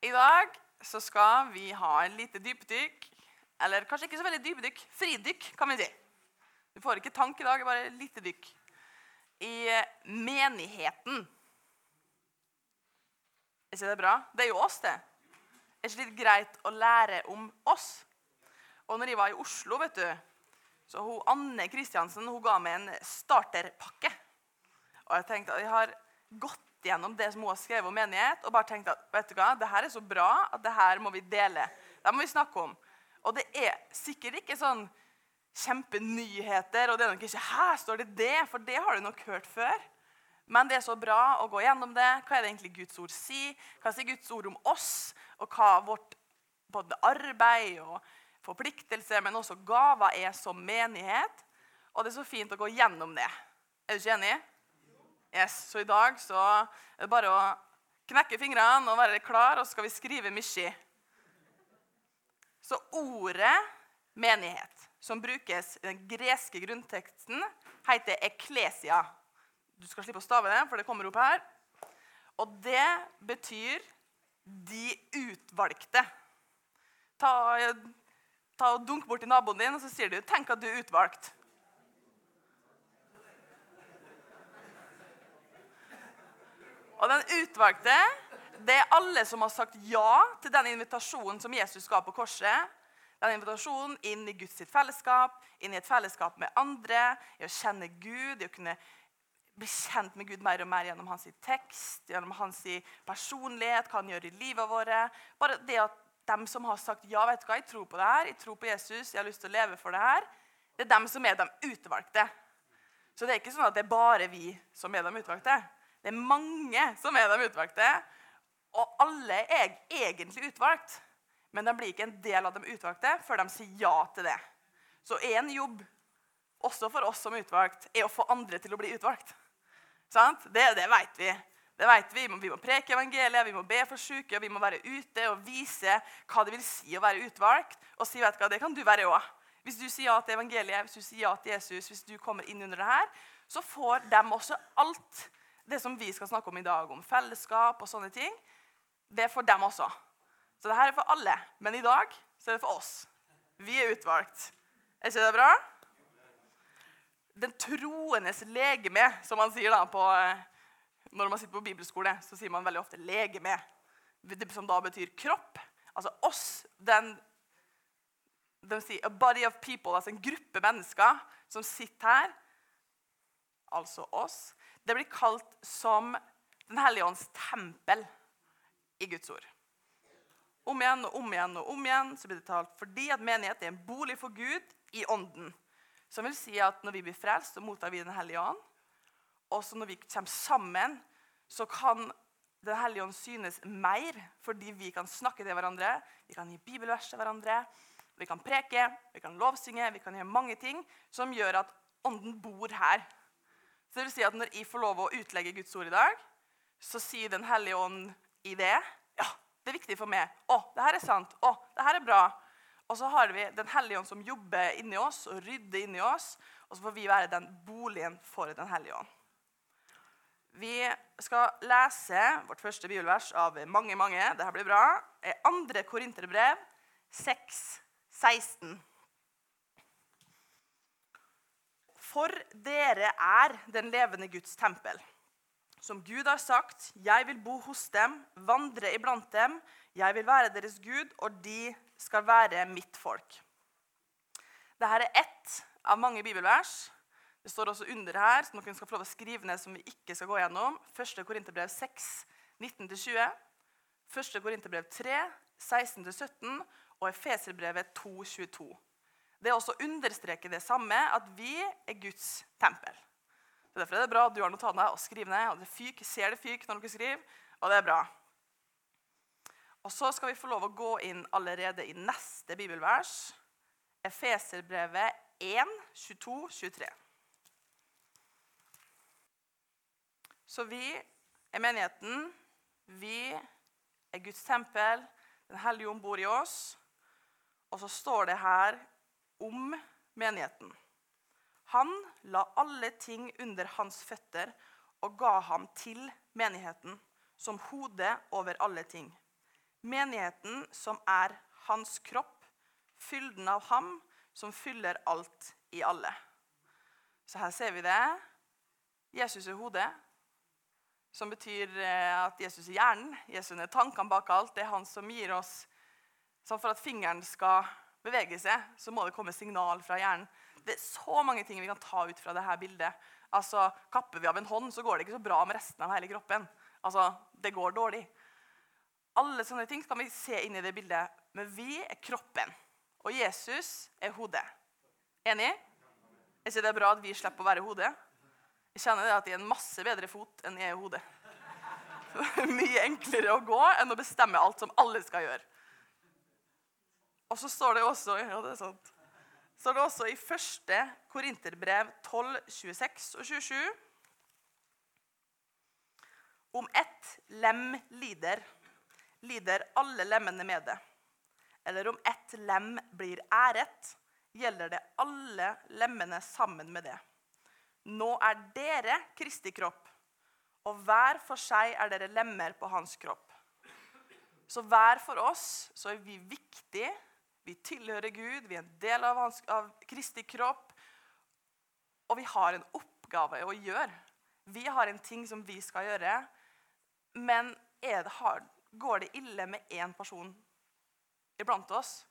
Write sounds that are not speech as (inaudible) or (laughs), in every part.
I dag så skal vi ha en lite dypdykk. Eller kanskje ikke så veldig dypdykk. Fridykk, kan vi si. Du får ikke tank i dag, bare lite dykk. I menigheten. Er ikke det bra? Det er jo oss, det. Er ikke litt greit å lære om oss? Og når jeg var i Oslo, vet du, så hun, Anne Kristiansen hun ga meg en starterpakke. Og jeg tenkte at jeg har gått gjennom det som hun har skrevet om menighet, og bare tenkt at vet du hva, det her er så bra at det her må vi dele. Det må vi snakke om. Og det er sikkert ikke sånn kjempenyheter, og det er nok ikke her står det det, for det har du nok hørt før. Men det er så bra å gå gjennom det. Hva er det egentlig Guds ord sier? Hva sier Guds ord om oss? Og hva vårt både arbeid og forpliktelse, men også gaver er som menighet. Og det er så fint å gå gjennom det. Er du ikke enig? Yes, Så i dag så er det bare å knekke fingrene og være klar, og så skal vi skrive mye. Så ordet menighet, som brukes i den greske grunnteksten, heter eklesia. Du skal slippe å stave det, for det kommer opp her. Og det betyr de utvalgte. Ta, ta og Dunk bort til naboen din, og så sier du 'tenk at du er utvalgt'. Og den utvalgte, det er alle som har sagt ja til den invitasjonen som Jesus ga på korset. Den invitasjonen inn i Guds fellesskap, inn i et fellesskap med andre, i å kjenne Gud, i å kunne bli kjent med Gud mer og mer gjennom hans tekst, gjennom hans personlighet, hva han gjør i livet vårt. Bare det at dem som har sagt ja, vet du hva, jeg tror på det her, jeg tror på Jesus, jeg har lyst til å leve for det her, det er dem som er de utvalgte. Så det er ikke sånn at det er bare vi som er de utvalgte. Det er mange som er de utvalgte. Og alle er egentlig utvalgt, men de blir ikke en del av de utvalgte før de sier ja til det. Så én jobb, også for oss som utvalgt, er å få andre til å bli utvalgt. Sant? Det, det vet vi. Det vet Vi Vi må preke evangeliet, vi må be for syke, vi må være ute og vise hva det vil si å være utvalgt. Og si vet du hva, det kan du være òg. Hvis du sier ja til evangeliet, hvis du sier ja til Jesus, hvis du kommer inn under det her, så får de også alt det som vi skal snakke om i dag, om fellesskap og sånne ting. Det er for dem også. Så det her er for alle. Men i dag så er det for oss. Vi er utvalgt. Er ikke det bra? Den troendes legeme, som man sier da på eh, når man sitter på bibelskole, så sier man veldig ofte 'legeme', som da betyr kropp. Altså oss, den De sier 'a body of people', altså en gruppe mennesker som sitter her. Altså oss. Det blir kalt som Den hellige ånds tempel i Guds ord. Om igjen og om igjen og om igjen så blir det talt fordi at menighet er en bolig for Gud i ånden. Som vil si at når vi blir frelst, så mottar vi Den hellige ånd. Og når vi kommer sammen, så kan Den hellige ånd synes mer fordi vi kan snakke til hverandre, vi kan gi bibelvers til hverandre, vi kan preke, vi kan lovsynge, vi kan gjøre mange ting som gjør at ånden bor her. Så det vil si at Når jeg får lov å utlegge Guds ord i dag, så sier Den hellige ånd i det ja, det er viktig for meg. Å, det her er sant. Å, det her er bra. Og så har vi Den hellige ånd som jobber inni oss og rydder inni oss. Og så får vi være den boligen for Den hellige ånd. Vi skal lese vårt første bibelvers av mange, mange. Dette blir bra. 2. Korinterbrev 6, 16. For dere er den levende Guds tempel. Som Gud har sagt, 'Jeg vil bo hos dem, vandre iblant dem.' 'Jeg vil være deres Gud, og de skal være mitt folk.' Dette er ett av mange bibelvers det står også under her, så noen skal få lov å skrive ned som vi ikke skal gå gjennom. 1. Korinterbrev 6, 19-20. 1. Korinterbrev 3, 16-17 og Efeserbrevet 2, 22. Det er også å understreke det samme, at vi er Guds tempel. Så Derfor er det bra at du har notatene og skriver ned. og det fyk, ser det fyk når dere skriver, og det er bra. Og Så skal vi få lov å gå inn allerede i neste bibelvers. Efeserbrevet 1, 22, 23. Så vi er menigheten. Vi er Guds tempel. Den hellige ånd bor i oss. Og så står det her om menigheten. Han la alle ting under hans føtter og ga ham til menigheten som hode over alle ting. Menigheten som er hans kropp, fylden av ham som fyller alt i alle. Så her ser vi det. Jesus er hodet, som betyr eh, at Jesus er hjernen. Jesus er tankene bak alt. Det er han som gir oss Sånn for at fingeren skal bevege seg, så må det komme signal fra hjernen. Det er så mange ting vi kan ta ut fra dette bildet. Altså, Kapper vi av en hånd, så går det ikke så bra med resten av hele kroppen. Altså, Det går dårlig. Alle sånne ting kan vi se inn i det bildet. Men vi er kroppen, og Jesus er hodet. Enig? Er ikke det bra at vi slipper å være hodet? Jeg kjenner det at jeg er en masse bedre fot enn jeg er hodet. (laughs) Mye enklere å gå enn å bestemme alt som alle skal gjøre. Og så står det også ja, det er sant, står det også i første Korinterbrev 12, 26 og 27 Om ett lem lider, lider alle lemmene med det. Eller om ett lem blir æret, gjelder det alle lemmene sammen med det. Nå er dere Kristi kropp, og hver for seg er dere lemmer på hans kropp. Så hver for oss så er vi viktige vi tilhører Gud, vi er en del av, hans, av Kristi kropp. Og vi har en oppgave å gjøre. Vi har en ting som vi skal gjøre. Men det hard, går det ille med én person iblant oss,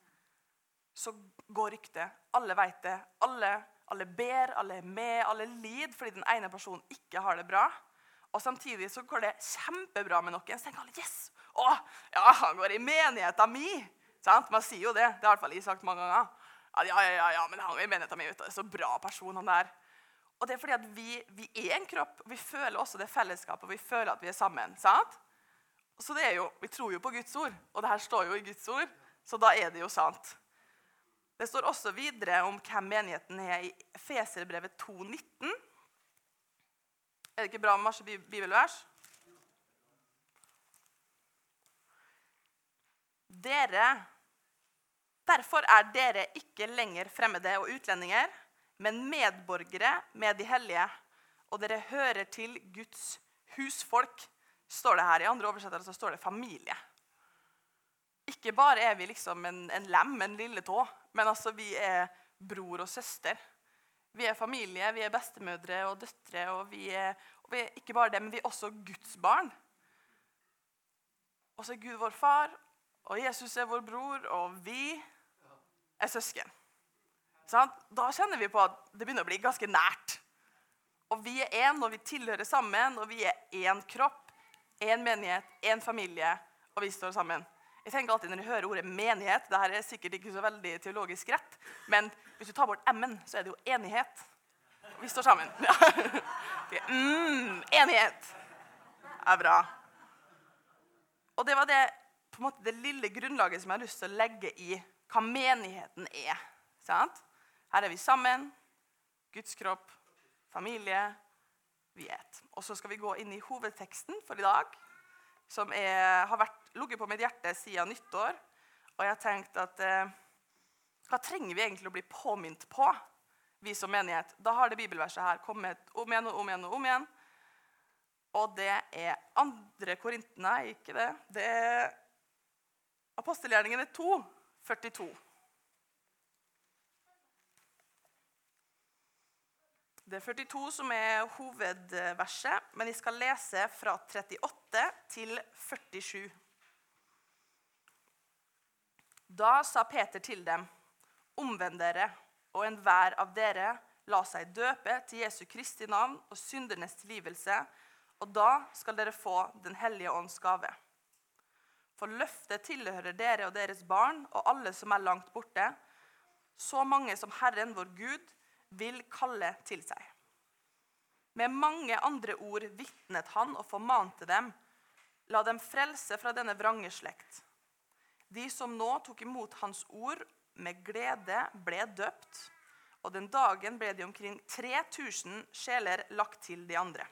så går ryktet. Alle vet det. Alle, alle ber, alle er med, alle lider fordi den ene personen ikke har det bra. Og samtidig så går det kjempebra med noen. Så tenker alle yes, å, ja, han går i menigheten min. Sant? Man sier jo det. Det har i hvert fall jeg sagt mange ganger. Ja, ja, ja, ja men han i menigheten min. Så bra person han der. Og det er fordi at vi, vi, er en kropp. Vi føler også det fellesskapet, vi føler at vi er sammen. sant? Så det er jo, Vi tror jo på Guds ord, og det her står jo i Guds ord, så da er det jo sant. Det står også videre om hvem menigheten er i Feserbrevet 2,19. Er det ikke bra med masse bibelvers? Dere Derfor er dere ikke lenger fremmede og utlendinger, men medborgere med de hellige, og dere hører til Guds husfolk, står det her. I andre oversettelser står det familie. Ikke bare er vi liksom en, en lem, en lille tå, men altså vi er bror og søster. Vi er familie, vi er bestemødre og døtre, og vi er, og vi er ikke bare det, men vi er også Guds barn. Og så er Gud vår far, og Jesus er vår bror, og vi er søsken. Sånn? Da kjenner vi på at det begynner å bli ganske nært. Og vi er én, og vi tilhører sammen, og vi er én kropp, én menighet, én familie, og vi står sammen. Jeg tenker alltid Når jeg hører ordet menighet det her er sikkert ikke så veldig teologisk rett, men hvis du tar bort M-en, så er det jo enighet. Vi står sammen. (laughs) Ja. Mm, enighet. Det er bra. Og det var det på en måte det lille grunnlaget som jeg har lyst til å legge i hva menigheten er. Sant? Her er vi sammen. Guds kropp, familie. Vi er. Og så skal vi gå inn i hovedteksten for i dag, som er, har ligget på mitt hjerte siden nyttår. Og jeg har tenkt at eh, hva trenger vi egentlig å bli påminnet på, vi som menighet? Da har det bibelverset her kommet om igjen og om igjen og om igjen. Og det er andre korintene, ikke det. Det er Apostelgjerningene 2, 42. Det er 42 som er hovedverset, men jeg skal lese fra 38 til 47. Da sa Peter til dem, omvend dere, og enhver av dere la seg døpe til Jesu Kristi navn og syndernes tilgivelse, og da skal dere få Den hellige ånds gave. For løftet tilhører dere og deres barn og alle som er langt borte, så mange som Herren vår Gud vil kalle til seg. Med mange andre ord vitnet han og formante dem, la dem frelse fra denne vrange slekt. De som nå tok imot hans ord med glede, ble døpt, og den dagen ble de omkring 3000 sjeler lagt til de andre.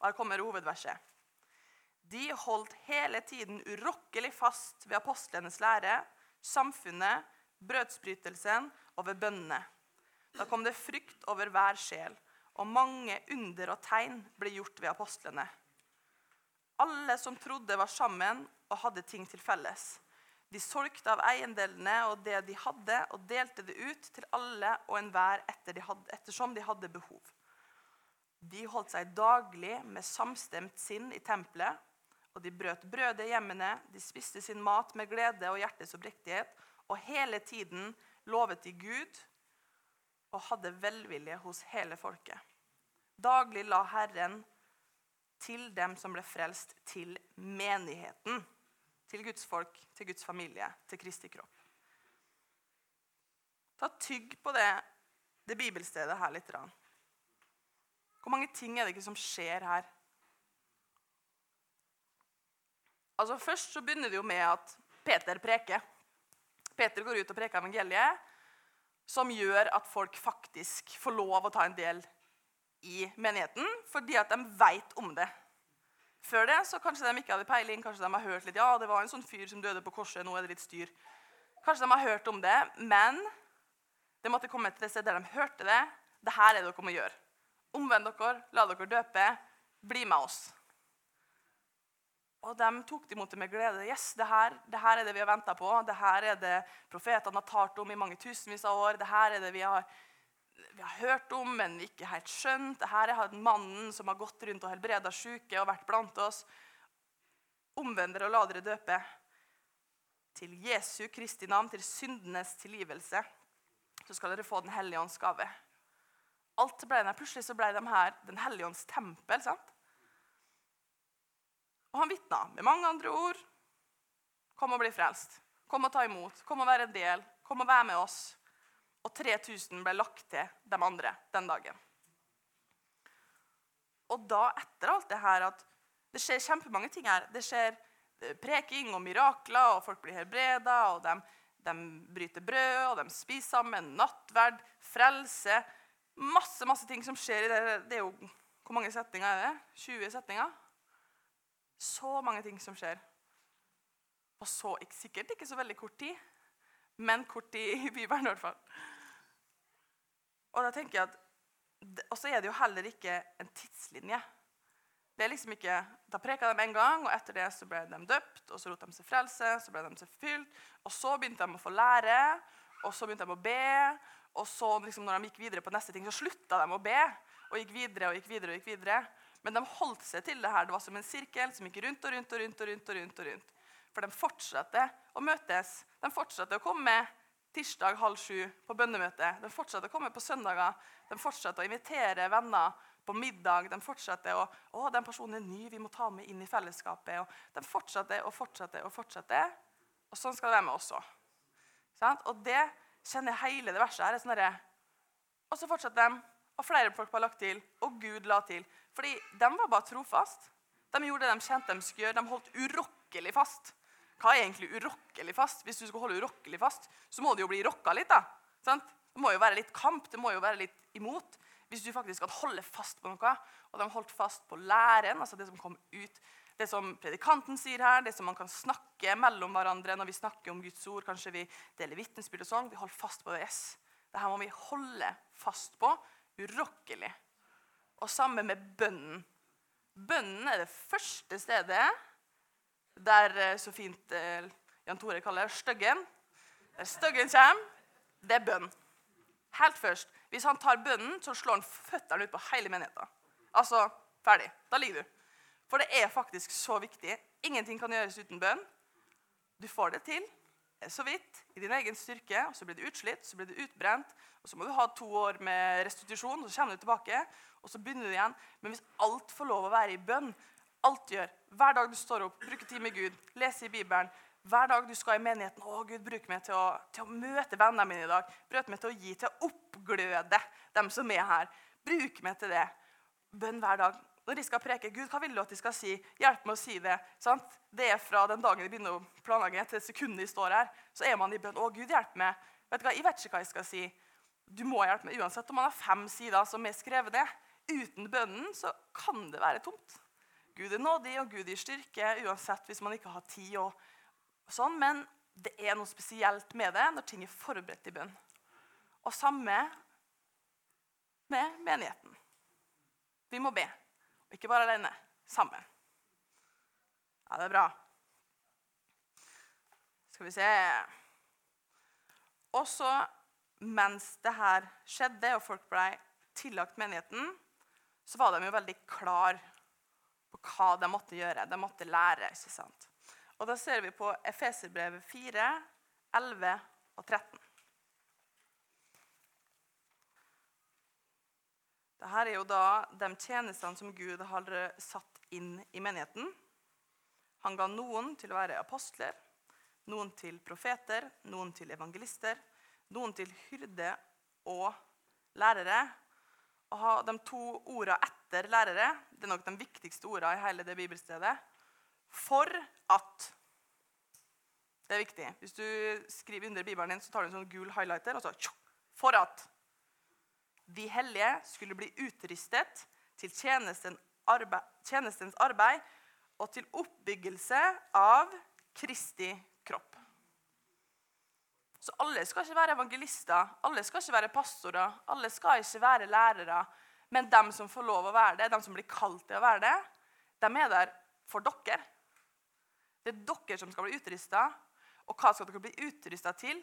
Og Her kommer hovedverset. De holdt hele tiden urokkelig fast ved apostlenes lære, samfunnet, brødsbrytelsen og ved bønnene. Da kom det frykt over hver sjel, og mange under og tegn ble gjort ved apostlene. Alle som trodde, var sammen og hadde ting til felles. De solgte av eiendelene og det de hadde, og delte det ut til alle og enhver etter de hadde, ettersom de hadde behov. De holdt seg daglig med samstemt sinn i tempelet, og de brøt brødet i hjemmene, de spiste sin mat med glede og hjertets oppriktighet, og hele tiden lovet de Gud og hadde velvilje hos hele folket. Daglig la Herren til dem som ble frelst, til menigheten. Til Guds folk, til Guds familie, til Kristi kropp. Ta tygg på det, det bibelstedet her litt. Hvor mange ting er det ikke som skjer her? Altså Først så begynner det jo med at Peter preker. Peter går ut og preker evangeliet, som gjør at folk faktisk får lov å ta en del i menigheten fordi at de vet om det. Før det så kanskje de ikke hadde peiling, kanskje de har hørt litt ja, det var en sånn fyr som døde på korset, nå er det litt styr. Kanskje de har hørt om det, men det måtte komme til det stedet der de hørte det. Det her er det dere må gjøre. Omvend dere, la dere døpe, bli med oss. Og de tok imot det med glede. Yes, det her, det her er det vi har venta på. Det her er det profetene har talt om i mange tusenvis av år. Det her er det vi har, vi har hørt om, men vi ikke helt skjønt. Det her er mannen som har gått rundt og helbreda syke og vært blant oss. Omvend dere og la dere døpe til Jesu Kristi navn, til syndenes tilgivelse. Så skal dere få Den hellige ånds gave. Alt ble. Plutselig så ble de her Den hellige ånds tempel. sant? Og han vitna med mange andre ord. Kom og bli frelst. Kom og ta imot. Kom og være en del. Kom og være med oss. Og 3000 ble lagt til de andre den dagen. Og da, etter alt det her, at det skjer kjempemange ting her Det skjer preking og mirakler, og folk blir helbreda, og de, de bryter brød, og de spiser sammen, nattverd, frelse Masse masse ting som skjer i det. Det er jo, Hvor mange setninger er det? 20 setninger? Så mange ting som skjer. Og så sikkert ikke så veldig kort tid, men kort tid i Bibelen i hvert fall. Og da tenker jeg at, og så er det jo heller ikke en tidslinje. Det er liksom ikke, Da preka de en gang, og etter det så ble de døpt, og så lot de seg frelse, så ble de seg fylt, og så begynte de å få lære, og så begynte de å be, og så liksom, når de gikk videre på neste ting, så slutta de å be, og gikk videre og gikk videre. og gikk videre. Men de holdt seg til det her. Det var som en sirkel som gikk rundt og rundt. og rundt og rundt og rundt. og rundt. For de fortsatte å møtes. De fortsatte å komme tirsdag halv sju på bønnemøte. De fortsatte å komme på søndager. De fortsatte å invitere venner på middag. De fortsatte å å, den personen er ny, vi må ta med inn i fellesskapet. Og de fortsatte og fortsatte og fortsatte. Og sånn skal det være med oss òg. Og det kjenner jeg hele det verset her. er sånn Og så fortsetter de, og flere folk var lagt til, og Gud la til. Fordi de var bare trofast. De gjorde det de kjente de skulle gjøre. De holdt urokkelig fast. Hva er egentlig urokkelig fast? Hvis du skal holde urokkelig fast, så må det jo bli rokka litt. da. Sant? Det må jo være litt kamp, det må jo være litt imot. Hvis du faktisk skal holde fast på noe. Og de holdt fast på læren, altså det som kom ut. Det som predikanten sier her, det som man kan snakke mellom hverandre når vi snakker om Guds ord. Kanskje vi deler vitnesbyrd og sånn. Vi holder fast på det. Yes. Dette må vi holde fast på urokkelig. Og sammen med bønnen. Bønnen er det første stedet der eh, så fint eh, Jan Tore kaller styggen. Der styggen kommer, det er bønn. Helt først. Hvis han tar bønnen, så slår han føttene ut på hele menigheten. Altså, ferdig. Da ligger du. For det er faktisk så viktig. Ingenting kan gjøres uten bønn. Du får det til så vidt i din egen styrke, og så blir du utslitt, så blir du utbrent. og Så må du ha to år med restitusjon, og så kommer du tilbake og så begynner du igjen. Men hvis alt får lov å være i bønn, alt gjør, hver dag du står opp, bruker tid med Gud, leser i Bibelen, hver dag du skal i menigheten å Gud, bruk meg til å, til å møte vennene mine i dag. Bruk meg til å gi, til å oppgløde dem som er her. Bruk meg til det. Bønn hver dag. Når de skal preke, Gud, hva vil du at de skal si? Hjelp meg å si det. Sant? Det er fra den dagen de begynner å planlegge, til sekundet de står her. Så er man i bønn. Å, Gud, hjelp meg. Vet du hva? Jeg vet ikke hva jeg skal si. Du må hjelpe meg uansett om man har fem sider som er skrevet ned. Uten bønnen så kan det være tomt. Gud er nådig, og Gud gir styrke uansett hvis man ikke har tid. og sånn, Men det er noe spesielt med det når ting er forberedt i bønn. Og samme med menigheten. Vi må be. Ikke bare alene. Sammen. Ja, det er bra. Skal vi se Og så, mens det her skjedde, og folk ble tillagt menigheten, så var de jo veldig klar på hva de måtte gjøre. De måtte lære. ikke sant? Og Da ser vi på Efeserbrevet 4, 11 og 13. Dette er jo da de tjenestene som Gud har satt inn i menigheten. Han ga noen til å være apostler, noen til profeter, noen til evangelister, noen til hyrde og lærere. Og de to ordene etter lærere det er nok de viktigste ordene i hele det bibelstedet. For at Det er viktig. Hvis du skriver under Bibelen din, så tar du en sånn gul highlighter. og så For at de hellige skulle bli utrustet til tjenestens arbeid, tjenestens arbeid og til oppbyggelse av Kristi kropp. Så alle skal ikke være evangelister, alle skal ikke være pastorer, alle skal ikke være lærere. Men de som får lov å være det, de som blir kalt til å være det, de er der for dere. Det er dere som skal bli utrusta. Og hva skal dere bli utrusta til?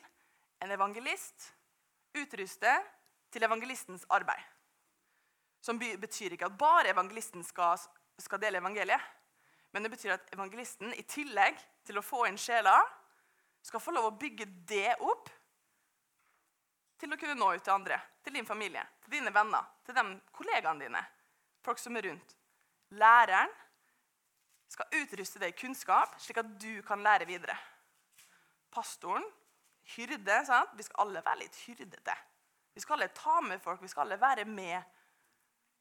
En evangelist utruster til evangelistens arbeid. Som betyr ikke at bare evangelisten skal, skal, dele evangeliet. Men det betyr at evangelisten i tillegg til å få inn sjela, skal få lov å bygge det opp til å kunne nå ut til andre, til din familie, til dine venner, til de kollegaene dine, folk som er rundt. Læreren skal utruste deg i kunnskap, slik at du kan lære videre. Pastoren, hyrde sant? Vi skal alle være litt hyrdete. Vi skal alle ta med folk, vi skal alle være med.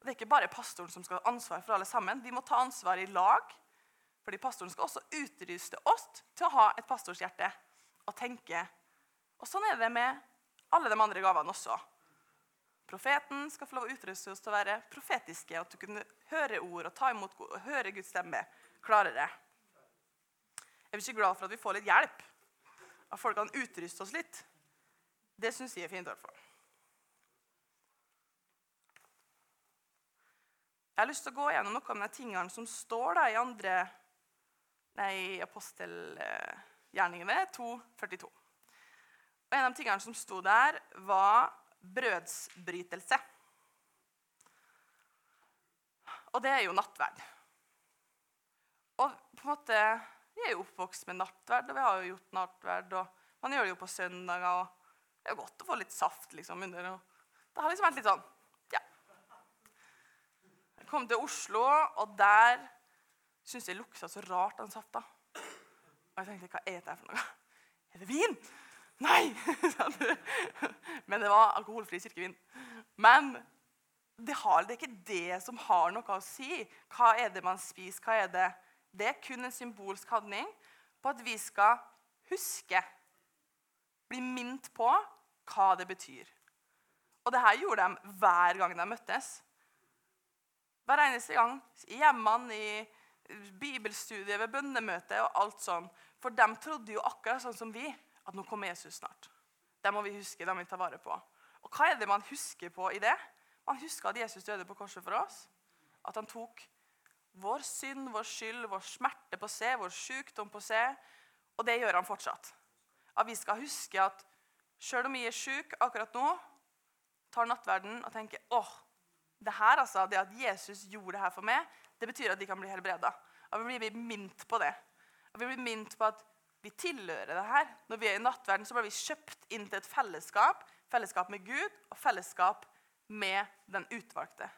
Det er ikke bare pastoren som skal ha ansvar for alle sammen. Vi må ta ansvar i lag. Fordi pastoren skal også utruste oss til å ha et pastorshjerte og tenke. Og sånn er det med alle de andre gavene også. Profeten skal få lov å utruste oss til å være profetiske, at du kunne høre ord og ta imot og høre Guds stemme klarere. Er blir ikke glad for at vi får litt hjelp? At folk kan utruste oss litt? Det syns jeg er fint. i hvert fall. Jeg har lyst til å gå gjennom noen av de tingene som står i andre nei, apostelgjerningene 2.42. Og En av de tingene som sto der, var brødsbrytelse. Og det er jo nattverd. Og på en måte, Vi er jo oppvokst med nattverd, og vi har jo gjort nattverd. og Man gjør det jo på søndager. og Det er jo godt å få litt saft liksom under. og Det har liksom vært litt sånn kom til Oslo, og der syntes jeg lukta så rart, den safta. Og jeg tenkte, hva er dette for noe? Er det vin? Nei! (laughs) Men det var alkoholfri kirkevin. Men det, har, det er ikke det som har noe å si. Hva er det man spiser? Hva er det? Det er kun en symbolsk handling på at vi skal huske, bli minnet på hva det betyr. Og det her gjorde de hver gang de møttes. Hver eneste gang. I hjemmene, i bibelstudiet, ved bønnemøtet og alt sånn. For de trodde jo akkurat sånn som vi, at nå kommer Jesus snart. Det må vi huske, det må vi ta vare på. Og hva er det man husker på i det? Man husker at Jesus døde på korset for oss. At han tok vår synd, vår skyld, vår smerte på seg, vår sykdom på seg. Og det gjør han fortsatt. At vi skal huske at sjøl om vi er syke akkurat nå, tar nattverden og tenker åh, det her, altså, det at Jesus gjorde det her for meg, det betyr at de kan bli helbreda. Og vi blir minnet på det. Og vi blir minnet på at vi tilhører det her. Når vi er i nattverden, så blir vi kjøpt inn til et fellesskap. Fellesskap med Gud og fellesskap med den utvalgte.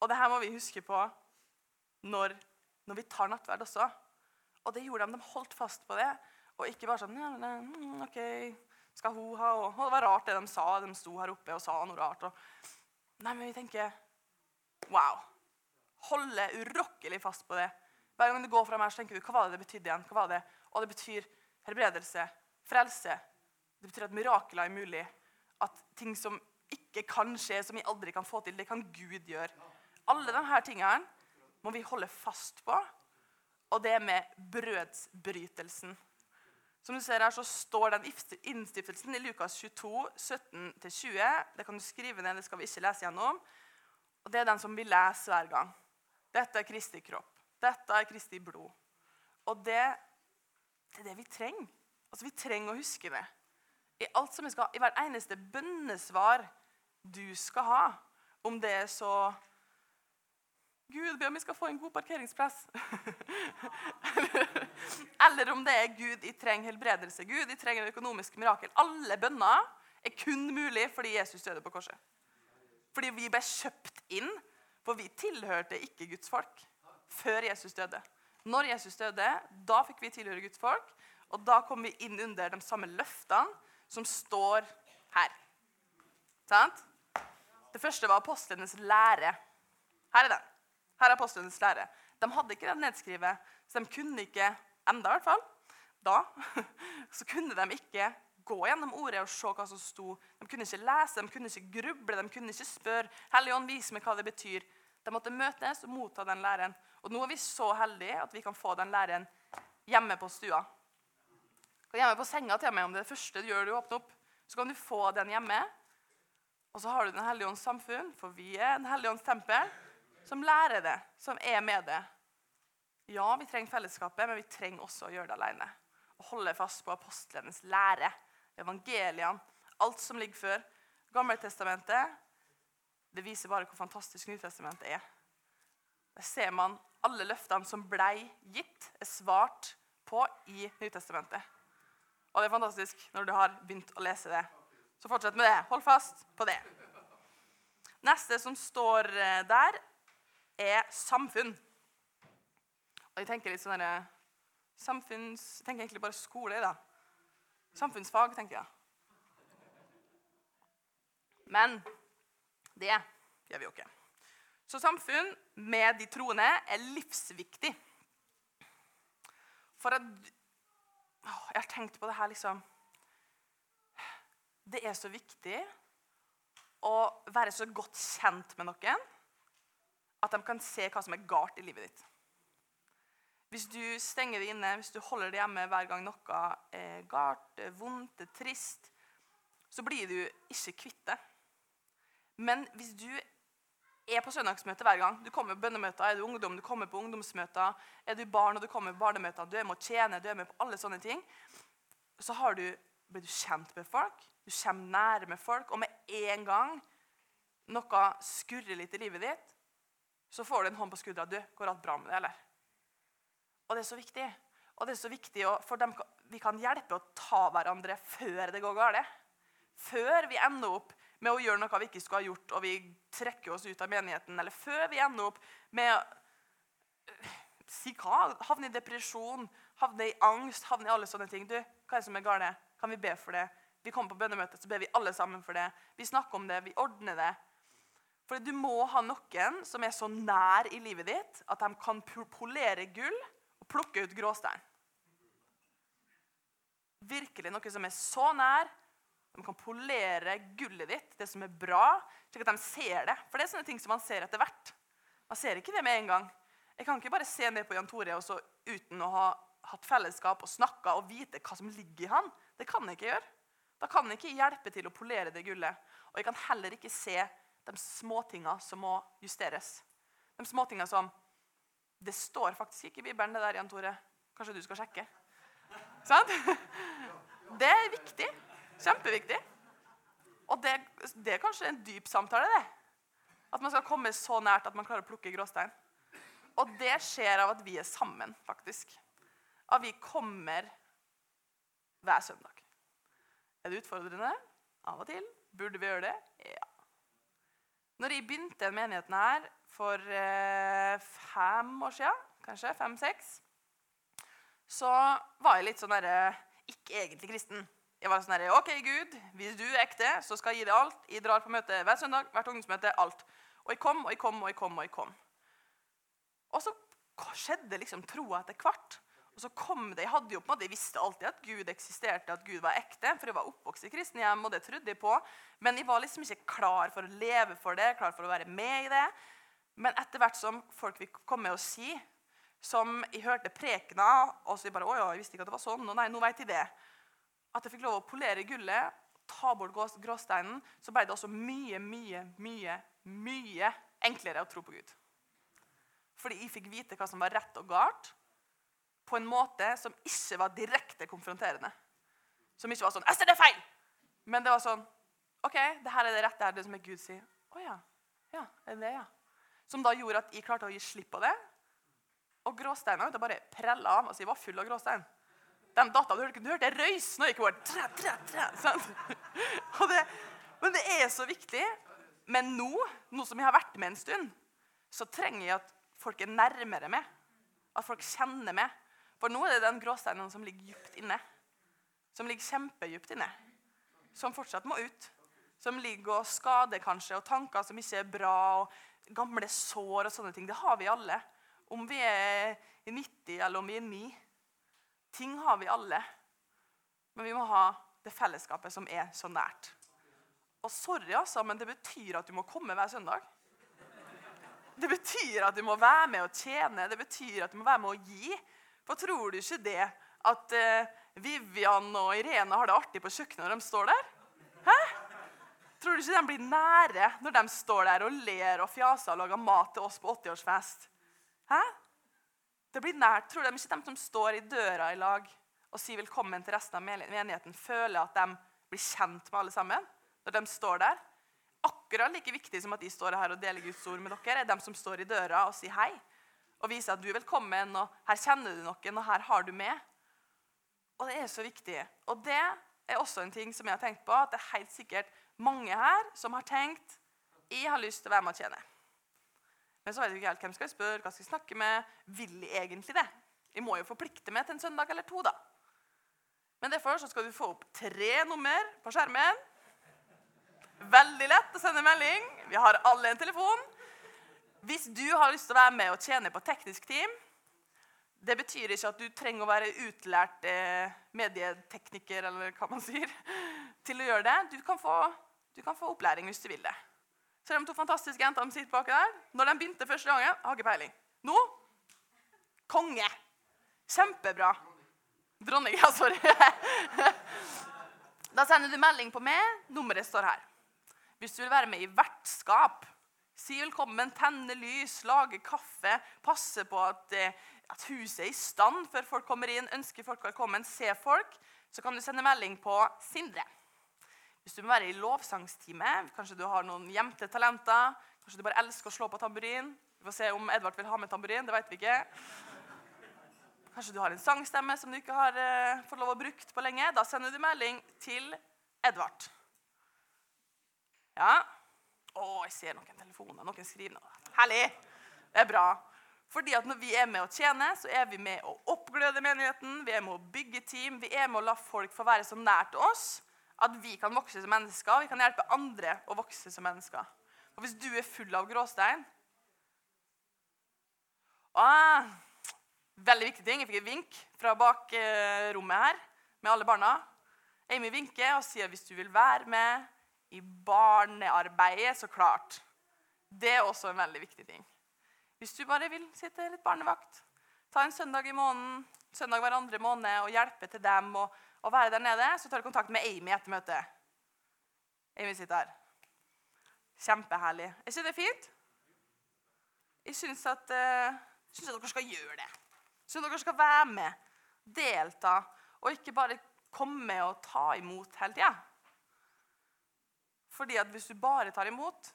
Og det her må vi huske på når, når vi tar nattverd også. Og det gjorde de. De holdt fast på det. Og ikke bare sånn ja, mm, OK, skal hun ha og, Det var rart det de sa. De sto her oppe og sa noe rart. og Nei, men vi tenker Wow. Holde urokkelig fast på det. Hver gang du går fra meg, så tenker du hva var det det betydde igjen? Hva var det? Og det betyr helbredelse, frelse. Det betyr at mirakler er mulig. At ting som ikke kan skje, som vi aldri kan få til, det kan Gud gjøre. Alle disse tingene må vi holde fast på. Og det med brødsbrytelsen. Som du ser her, så står den innstiftelsen i Lukas 22, 17-20. Det kan du skrive ned, det skal vi ikke lese gjennom. Og Det er den som vi leser hver gang. Dette er Kristi kropp. Dette er Kristi blod. Og det, det er det vi trenger. Altså, Vi trenger å huske det. I alt som vi skal, i hver eneste bønnesvar du skal ha. Om det er så Gud be om vi skal få en god parkeringsplass. (laughs) Eller om det er Gud, jeg trenger helbredelse. Gud, jeg trenger økonomisk mirakel. Alle bønner er kun mulig fordi Jesus døde på korset. Fordi vi ble kjøpt inn, for vi tilhørte ikke Guds folk før Jesus døde. Når Jesus døde, da fikk vi tilhøre Guds folk, og da kom vi inn under de samme løftene som står her. Sant? Det første var apostlenes lære. Her er den. Her er apostlenes lære. De hadde ikke det nedskrevet, så de kunne ikke enda i hvert fall, da, (laughs) så kunne de ikke gå gjennom ordet og se hva som sto. De kunne ikke lese, de kunne ikke gruble, de kunne ikke spørre Helligånd, vis meg hva det betyr. De måtte møtes og motta den læren. Og nå er vi så heldige at vi kan få den læren hjemme på stua. Hjemme på senga til meg, om det er det første du gjør du åpner opp, så kan du få den hjemme. Og så har du Den hellige ånds samfunn, for vi er Den hellige ånds tempel, som lærer det, som er med det. Ja, vi trenger fellesskapet, men vi trenger også å gjøre det alene. Å holde fast på apostlenes lære, evangeliene, alt som ligger før. Gammeltestamentet det viser bare hvor fantastisk Nytestamentet er. Der ser man alle løftene som ble gitt, er svart på i Nytestamentet. Og det er fantastisk når du har begynt å lese det. Så fortsett med det. Hold fast på det. Neste som står eh, der, er samfunn. Og jeg tenker litt sånn der, samfunns... Jeg tenker egentlig bare skole. da. Samfunnsfag, tenker jeg. Men det gjør vi jo ikke. Så samfunn med de troende er livsviktig. For at Jeg har tenkt på det her, liksom Det er så viktig å være så godt kjent med noen at de kan se hva som er galt i livet ditt. Hvis du stenger det inne, hvis du holder det hjemme hver gang noe er galt, vondt, er trist, så blir du ikke kvitt det. Men hvis du er på søndagsmøte hver gang. Du kommer på bønnemøter, er du ungdom, du kommer på ungdomsmøter, er du barn og du kommer på barnemøter, du er med å tjene, du er med på alle sånne ting, så du, blir du kjent med folk, du kommer nære med folk, og med en gang noe skurrer litt i livet ditt, så får du en hånd på skuldra. Du, går alt bra med det, eller? Og det er så viktig. Og det er så viktig, for dem, Vi kan hjelpe å ta hverandre før det går galt. Før vi ender opp med å gjøre noe vi ikke skulle ha gjort, og vi trekker oss ut av menigheten, eller før vi ender opp med Si hva? Havne i depresjon, havne i angst, havne i alle sånne ting. Du, hva er det som er galt? Kan vi be for det? Vi kommer på bønnemøtet, så ber vi alle sammen for det. Vi snakker om det, vi ordner det. For du må ha noen som er så nær i livet ditt at de kan polere gull og plukke ut gråstein. Virkelig noe som er så nær de kan polere gullet ditt, det som er bra, slik at de ser det. For det er sånne ting som man ser etter hvert. Man ser ikke det med en gang. Jeg kan ikke bare se ned på Jan Tore og så uten å ha hatt fellesskap og snakka og vite hva som ligger i han. Det kan jeg ikke gjøre. Da kan jeg ikke hjelpe til å polere det gullet. Og jeg kan heller ikke se de småtinga som må justeres. De småtinga som Det står faktisk ikke i Bibelen, det der, Jan Tore. Kanskje du skal sjekke? Sant? Det er viktig. Kjempeviktig. Og det, det, er kanskje en dyp samtale, det. At man skal komme så nært at man klarer å plukke gråstein. Og det skjer av at vi er sammen, faktisk. At vi kommer hver søndag. Er det utfordrende? Av og til. Burde vi gjøre det? Ja. Når jeg begynte den menigheten her for eh, fem år siden, kanskje fem-seks, så var jeg litt sånn derre Ikke egentlig kristen. Jeg var sånn herre OK, Gud, hvis du er ekte, så skal jeg gi deg alt. Jeg drar på møte hver søndag, hvert ungdomsmøte, alt. Og jeg kom, og jeg kom, og jeg kom. Og jeg kom. Og så skjedde liksom troa etter hvert. Og så kom det, Jeg hadde jo på en måte, jeg visste alltid at Gud eksisterte, at Gud var ekte. For jeg var oppvokst i kristne hjem, og det trodde jeg på. Men jeg var liksom ikke klar for å leve for det, klar for å være med i det. Men etter hvert som folk vil komme og si, som jeg hørte prekena, og så jeg bare, å jeg visste ikke at det var sånn, og nei, nå vet jeg det at jeg fikk lov å polere gullet, ta bort gråsteinen, så ble det også mye, mye, mye, mye enklere å tro på Gud. Fordi jeg fikk vite hva som var rett og galt, på en måte som ikke var direkte konfronterende. Som ikke var sånn 'Ester, det er feil!' Men det var sånn 'OK, det her er det rette, det er det som er Gud sier.' 'Å ja. Ja, er det det, ja.' Som da gjorde at jeg klarte å gi slipp på det. Og gråsteinene bare prella av. Altså, jeg var full av gråstein. De datt av. Du hørte, du hørte røys når jeg gikk over. Tre, tre, tre, sånn. det, men det er så viktig. Men nå, nå som jeg har vært med en stund, så trenger jeg at folk er nærmere meg. At folk kjenner meg. For nå er det den gråsteinen som ligger dypt inne. Som ligger kjempedypt inne. Som fortsatt må ut. Som ligger og skader kanskje, og tanker som ikke er bra. og Gamle sår og sånne ting. Det har vi alle. Om vi er i 90 eller om vi er 9. Ting har vi alle. Men vi må ha det fellesskapet som er så nært. Og sorry, altså, men det betyr at du må komme hver søndag. Det betyr at du må være med og tjene, det betyr at du må være med å gi. For tror du ikke det at uh, Vivian og Irene har det artig på kjøkkenet når de står der? Hæ? Tror du ikke de blir nære når de står der og ler og fjaser og lager mat til oss på 80-årsfest? Hæ? Det blir nært. Tror de ikke de som står i døra i lag og sier velkommen til resten av menigheten, føler at de blir kjent med alle sammen når de står der? Akkurat like viktig som at de står her og deler Guds ord med dere, er de som står i døra og sier hei. Og viser at du er velkommen, og her kjenner du noen, og her har du med. Og det er så viktig. Og det er også en ting som jeg har tenkt på, at det er helt sikkert mange her som har tenkt jeg har lyst til å være med og tjene. Men så vet jeg ikke helt hvem skal jeg spørre, hva skal jeg snakke med. Vil jeg egentlig det? Jeg må jo forplikte meg til en søndag eller to, da. Men derfor så skal du få opp tre nummer på skjermen. Veldig lett å sende melding. Vi har alle en telefon. Hvis du har lyst til å være med og tjene på teknisk team Det betyr ikke at du trenger å være utlært eh, medietekniker eller hva man sier, (laughs) til å gjøre det. Du kan, få, du kan få opplæring hvis du vil det. Så de to fantastiske jentene sitter baki der. Når de begynte første gangen, har ikke peiling. Nå konge. Kjempebra. Dronning, (laughs) ja, sorry. Da sender du melding på meg. Nummeret står her. Hvis du vil være med i vertskap, si velkommen, tenne lys, lage kaffe, passe på at, eh, at, huset er i stand før folk kommer inn, ønske folk velkommen, se folk, så kan du sende melding på Sindre. Hvis du må være i lovsangstime, kanskje du har noen gjemte talenter, kanskje du bare elsker å slå på tamburin Vi får se om Edvard vil ha med tamburin. det vet vi ikke. Kanskje du har en sangstemme som du ikke har uh, fått lov å bruke på lenge. Da sender du melding til Edvard. Ja. Å, jeg ser noen telefoner. Noen skriver noe. Herlig. Det er bra. Fordi at Når vi er med å tjene, så er vi med å oppgløde menigheten. Vi er med å bygge team. Vi er med å la folk få være så nært oss at vi kan vokse som mennesker. Vi kan hjelpe andre å vokse som mennesker. Og hvis du er full av gråstein ah, Veldig viktig ting. Jeg fikk et vink fra bakrommet her med alle barna. Amy vinker og sier hvis du vil være med i barnearbeidet, så klart. Det er også en veldig viktig ting. Hvis du bare vil sitte litt barnevakt, ta en søndag i måneden, søndag hver andre måned og hjelpe til dem og, og være der nede, så tar du kontakt med Amy etter møtet. Amy sitter her. Kjempeherlig. Er ikke det fint? Jeg syns at, uh, synes at dere skal gjøre det. Jeg syns dere skal være med, delta, og ikke bare komme og ta imot hele tida. Fordi at hvis du bare tar imot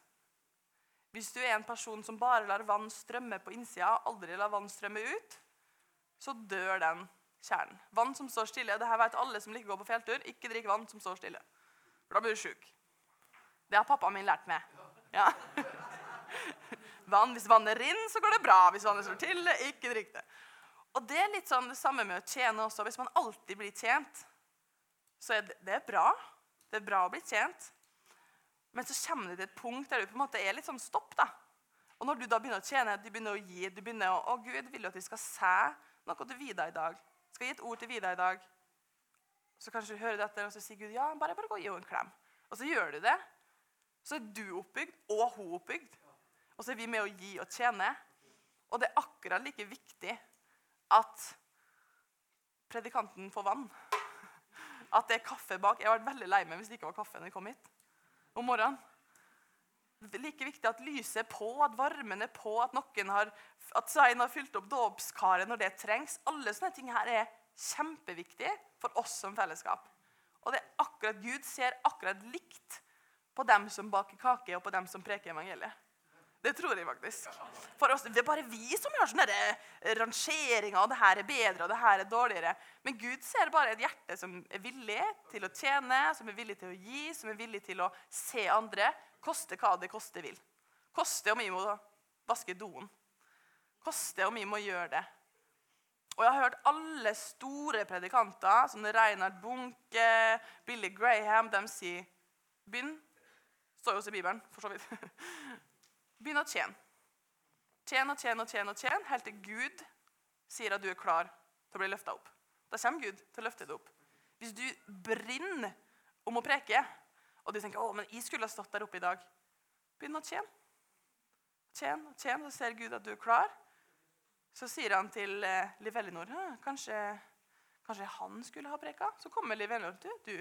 Hvis du er en person som bare lar vann strømme på innsida, aldri lar vann strømme ut, så dør den kjernen. Vann som står stille, det her vet alle som liker å gå på fjelltur. Ikke drikk vann som står stille. For da blir du sjuk. Det har pappaen min lært meg. Ja. (laughs) Vann, hvis vannet renner, så går det bra. Hvis vannet står stille, ikke drikk det. Og Det er litt sånn det samme med å tjene også. Hvis man alltid blir tjent, så er det, det er bra. Det er bra å bli tjent. Men så kommer det til et punkt der du på en måte er litt sånn stopp. da. Og når du da begynner å tjene, du begynner å gi, du begynner å Å, Gud, vil du at vi skal se noe til Vida i dag? Skal gi et ord til Vida i dag? Så kanskje du hører dette, og så sier Gud ja, bare, bare gå og gi henne en klem. Og så gjør du det. Så er du oppbygd, og hun oppbygd. Og så er vi med å gi og tjene. Og det er akkurat like viktig at predikanten får vann. At det er kaffe bak. Jeg har vært veldig lei meg hvis det ikke var kaffe når jeg kom hit om morgenen. Er like viktig at lyset er på, at varmen er på, at noen har, at Svein har fylt opp dåpskaret når det trengs. Alle sånne ting her er kjempeviktige for oss som fellesskap. Og det er akkurat, Gud ser akkurat likt på dem som baker kake, og på dem som preker evangeliet. Det tror jeg faktisk. For oss, Det er bare vi som gjør sånne eh, rangeringer. og det her er bedre og det her er dårligere. Men Gud ser bare et hjerte som er villig til å tjene, som er villig til å gi, som er villig til å se andre. Koste hva det koste vil. Koste om vi må vaske doen. Koste om vi må gjøre det. Og jeg har hørt alle store predikanter, som Reinhard Bunke, Billy Graham, de sier Begynn. Står jo også i Bibelen, for så vidt. (laughs) Begynn å tjene. Tjen og tjen og tjen og tjen, helt til Gud sier at du er klar til å bli løfta opp. Da kommer Gud til å løfte deg opp. Hvis du brenner om å preke, og du tenker å, men jeg skulle ha stått der oppe i dag Begynn å tjene. Tjen og tjen, så ser Gud at du er klar. Så sier han til eh, Liv Ellinor kanskje, kanskje han skulle ha preka. Så kommer Liv Ellinor. Du, du.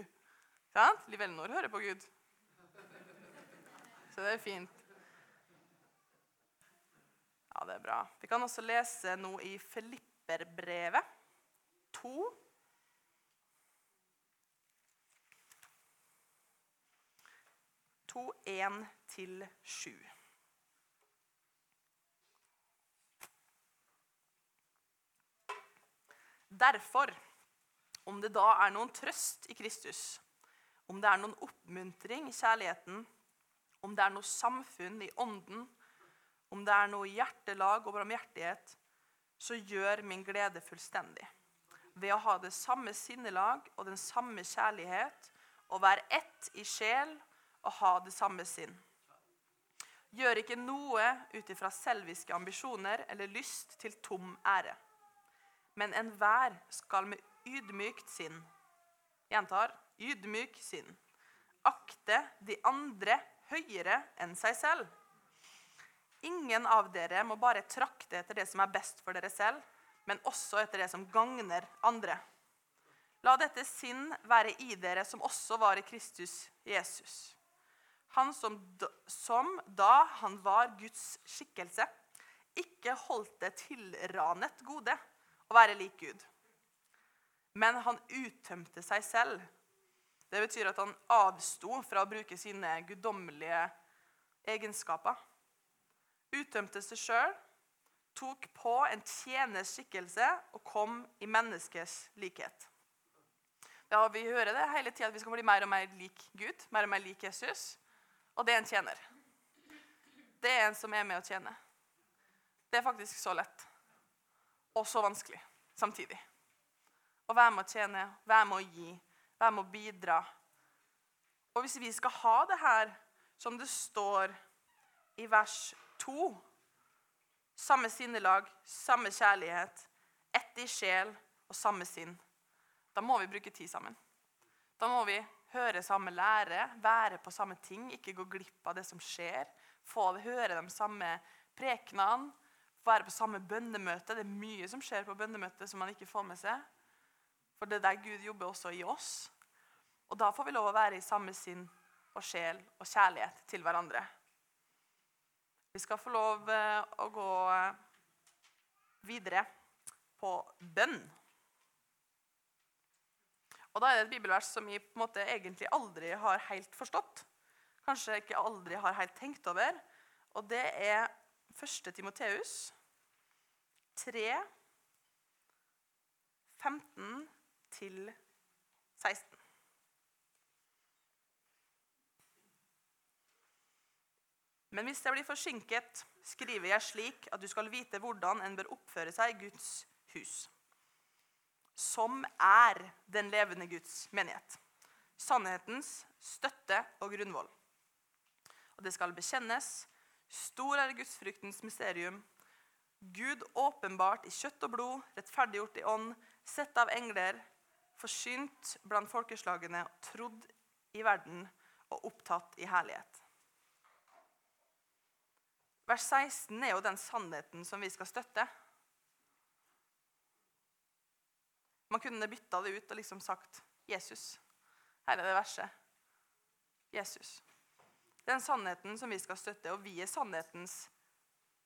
Liv Ellinor hører på Gud. Så det er fint. Det bra. Vi kan også lese noe i Filipperbrevet 2. To, én til sju. Derfor, om det da er noen trøst i Kristus, om det er noen oppmuntring i kjærligheten, om det er noe samfunn i ånden, om det er noe hjertelag og barmhjertighet, så gjør min glede fullstendig. Ved å ha det samme sinnelag og den samme kjærlighet, og være ett i sjel og ha det samme sinn. Gjør ikke noe ut ifra selviske ambisjoner eller lyst til tom ære men enhver skal med ydmykt sinn Gjentar ydmyk sinn. Akte de andre høyere enn seg selv. Ingen av dere må bare trakte etter det som er best for dere selv, men også etter det som gagner andre. La dette sinn være i dere som også var i Kristus Jesus. Han som, som da han var Guds skikkelse, ikke holdt det tilranet gode å være lik Gud. Men han uttømte seg selv. Det betyr at han avsto fra å bruke sine guddommelige egenskaper. Uttømte seg sjøl, tok på en tjeners skikkelse og kom i menneskes likhet. Ja, Vi hører det hele tida at vi skal bli mer og mer lik Gud, mer og mer lik Jesus. Og det er en tjener. Det er en som er med å tjene. Det er faktisk så lett og så vanskelig samtidig. Å være med å tjene, være med å gi, være med å bidra. Og hvis vi skal ha det her som det står i vers 2 Samme sinnelag, samme kjærlighet, ett i sjel og samme sinn. Da må vi bruke tid sammen. Da må vi høre samme lære, være på samme ting, ikke gå glipp av det som skjer. Få høre de samme prekenene, være på samme bønnemøte. Det er mye som skjer på bønnemøtet som man ikke får med seg. For det er der Gud jobber også i oss. Og da får vi lov å være i samme sinn og sjel og kjærlighet til hverandre. Vi skal få lov eh, å gå eh, videre på bønn. Og Da er det et bibelvers som vi på en måte egentlig aldri har helt forstått. Kanskje ikke aldri har helt tenkt over. Og det er 1. Timoteus 3, 15 16. Men hvis jeg blir forsinket, skriver jeg slik at du skal vite hvordan en bør oppføre seg i Guds hus, som er den levende Guds menighet. Sannhetens støtte og grunnvoll. Og det skal bekjennes Stor er gudsfryktens mysterium. Gud åpenbart i kjøtt og blod, rettferdiggjort i ånd, sett av engler, forsynt blant folkeslagene, trodd i verden og opptatt i herlighet. Vers 16 er jo den sannheten som vi skal støtte. Man kunne bytta det ut og liksom sagt 'Jesus'. Her er det verset. Jesus. Den sannheten som vi skal støtte, og vi er sannhetens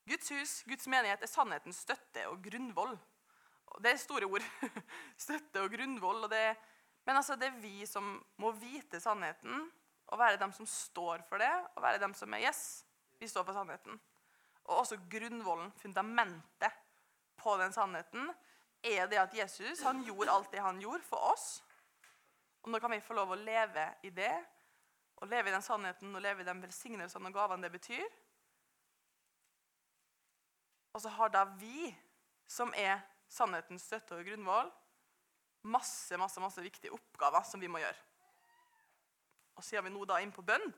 Guds hus, Guds menighet, er sannhetens støtte og grunnvoll. Det er store ord. (laughs) støtte og grunnvoll. Og det, Men altså, det er vi som må vite sannheten, og være dem som står for det, og være dem som er yes, vi står for sannheten. Og også grunnvollen, fundamentet på den sannheten, er det at Jesus han gjorde alt det han gjorde for oss. Og nå kan vi få lov å leve i det, og leve i den sannheten og leve i den velsignelsene og gavene det betyr. Og så har da vi, som er sannhetens støtte og grunnvoll, masse masse, masse viktige oppgaver som vi må gjøre. Og Siden vi nå da inne på bønn,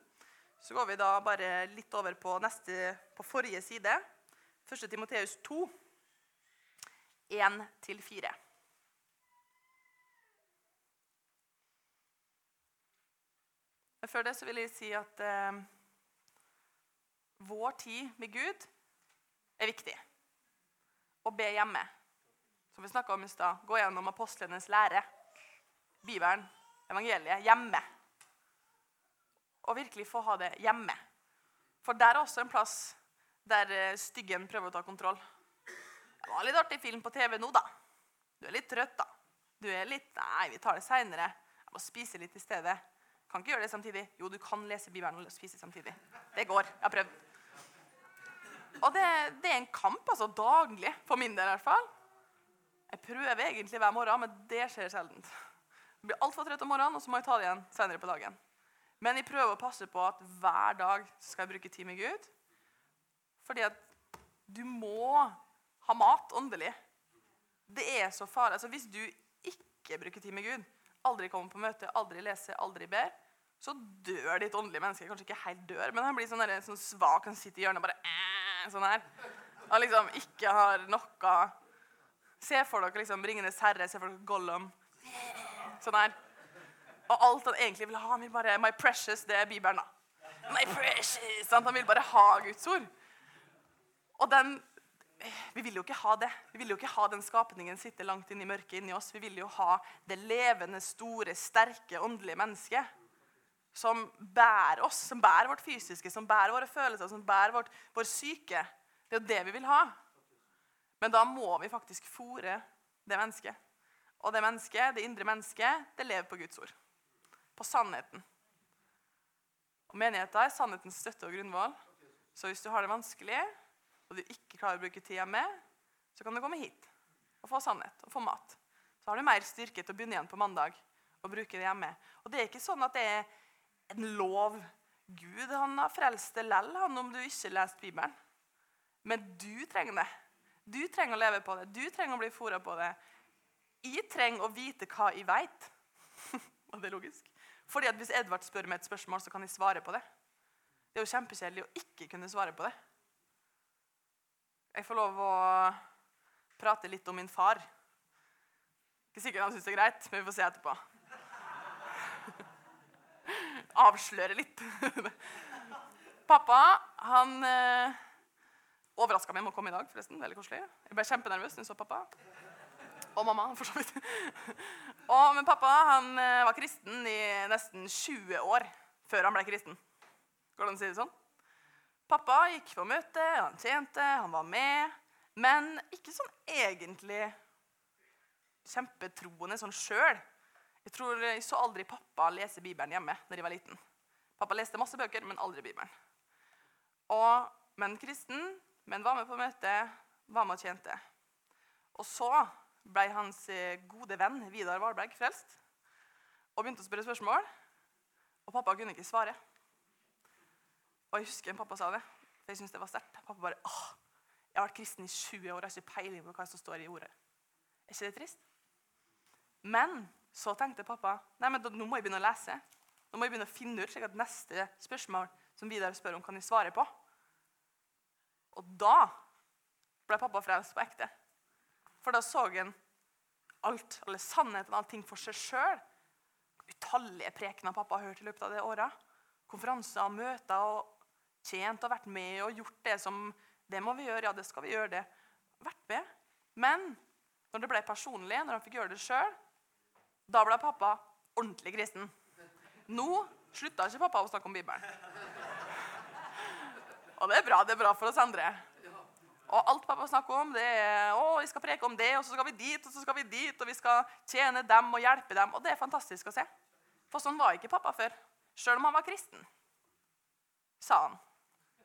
så går vi da bare litt over på, neste, på forrige side. 1. Timoteus 2, 1-4. Før det så vil jeg si at eh, vår tid med Gud er viktig. Å be hjemme. Som vi snakka om i stad. Gå gjennom apostlenes lære. Bibelen, evangeliet, hjemme. Og virkelig få ha det hjemme. For der er også en plass der eh, styggen prøver å ta kontroll. Det var litt artig film på TV nå, da. Du er litt trøtt, da. Du er litt Nei, vi tar det seinere. Jeg må spise litt i stedet. Kan ikke gjøre det samtidig. Jo, du kan lese Bibelen og spise samtidig. Det går. Jeg har prøvd. Og det, det, er en kamp altså, daglig, for min del i hvert fall. Jeg prøver egentlig hver morgen, men det skjer sjelden. Jeg blir altfor trøtt om morgenen, og så må jeg ta det igjen senere på dagen. Men jeg prøver å passe på at hver dag skal jeg bruke tid med Gud. Fordi at du må ha mat åndelig. Det er så farlig. Altså, hvis du ikke bruker tid med Gud, aldri kommer på møte, aldri leser, aldri ber, så dør ditt åndelige menneske. Kanskje ikke helt dør, men han blir sånn, der, sånn svak, han sitter i hjørnet og bare sånn her. Og liksom ikke har noe Se for dere liksom Ringenes herre, se for dere Gollum. Sånn her. Og alt han egentlig vil ha, han vil bare My precious, det er Bibelen, da. My precious, sant? Han vil bare ha Guds ord. Og den vi vil jo ikke ha det. Vi vil jo ikke ha den skapningen sitte langt inn i mørket inni oss. Vi vil jo ha det levende, store, sterke, åndelige mennesket som bærer oss, som bærer vårt fysiske, som bærer våre følelser, som bærer vårt, vår syke. Det er jo det vi vil ha. Men da må vi faktisk fòre det mennesket. Og det mennesket, det indre mennesket, det lever på Guds ord. På sannheten. Og Menigheten er sannhetens støtte og grunnvoll. Så hvis du har det vanskelig, og du ikke klarer å bruke tida med, så kan du komme hit og få sannhet og få mat. Så har du mer styrke til å begynne igjen på mandag og bruke det hjemme. Og det er ikke sånn at det er en lov. Gud han har frelst deg lell om du ikke har lest Bibelen. Men du trenger det. Du trenger å leve på det. Du trenger å bli fora på det. Jeg trenger å vite hva jeg veit. (laughs) Og det logisk. Fordi at Hvis Edvard spør meg et spørsmål, så kan jeg svare på det. Det er jo kjempekjedelig å ikke kunne svare på det. Jeg får lov å prate litt om min far. Ikke sikkert han syns det er greit, men vi får se etterpå. (laughs) Avsløre litt. (laughs) Pappa han eh, overraska meg med å komme i dag. forresten. Veldig koselig. Jeg ble kjempenervøs da jeg så pappa. Og mamma, for så vidt. (laughs) Og, men pappa han eh, var kristen i nesten 20 år før han ble kristen. Går det an å si det sånn? Pappa gikk på møte, han tjente, han var med. Men ikke sånn egentlig kjempetroende sånn sjøl. Jeg tror jeg så aldri pappa lese Bibelen hjemme når jeg var liten. Pappa leste masse bøker, men aldri Bibelen. Og, men kristen, men var med på møte, var med og tjente. Og så ble hans gode venn Vidar Valberg frelst og begynte å spørre spørsmål. Og pappa kunne ikke svare. Og jeg husker pappa sa det, for jeg syntes det var sterkt. Pappa bare åh, jeg har vært kristen i 20 år, jeg har ikke peiling på hva som står i ordet. Er ikke det trist? Men så tenkte pappa nei, men nå må jeg begynne å lese. Nå må jeg begynne å finne ut, slik at neste spørsmål som Vidar spør om, kan jeg svare på. Og da ble pappa frelst på ekte. For da så han alt, eller sannheten, allting for seg sjøl. Utallige prekener pappa har hørt i løpet av det året. Konferanser, møter og tjent og vært med og gjort det som Det må vi gjøre. Ja, det skal vi gjøre. det. Vært med. Men når det ble personlig, når han fikk gjøre det sjøl, da ble pappa ordentlig kristen. Nå slutta ikke pappa å snakke om Bibelen. Og det er bra. Det er bra for oss andre. Og alt pappa snakker om, det er å, vi skal preke om det, og så skal vi dit, og så skal vi dit, og vi skal tjene dem og hjelpe dem. Og det er fantastisk å se. For sånn var ikke pappa før. Sjøl om han var kristen, sa han.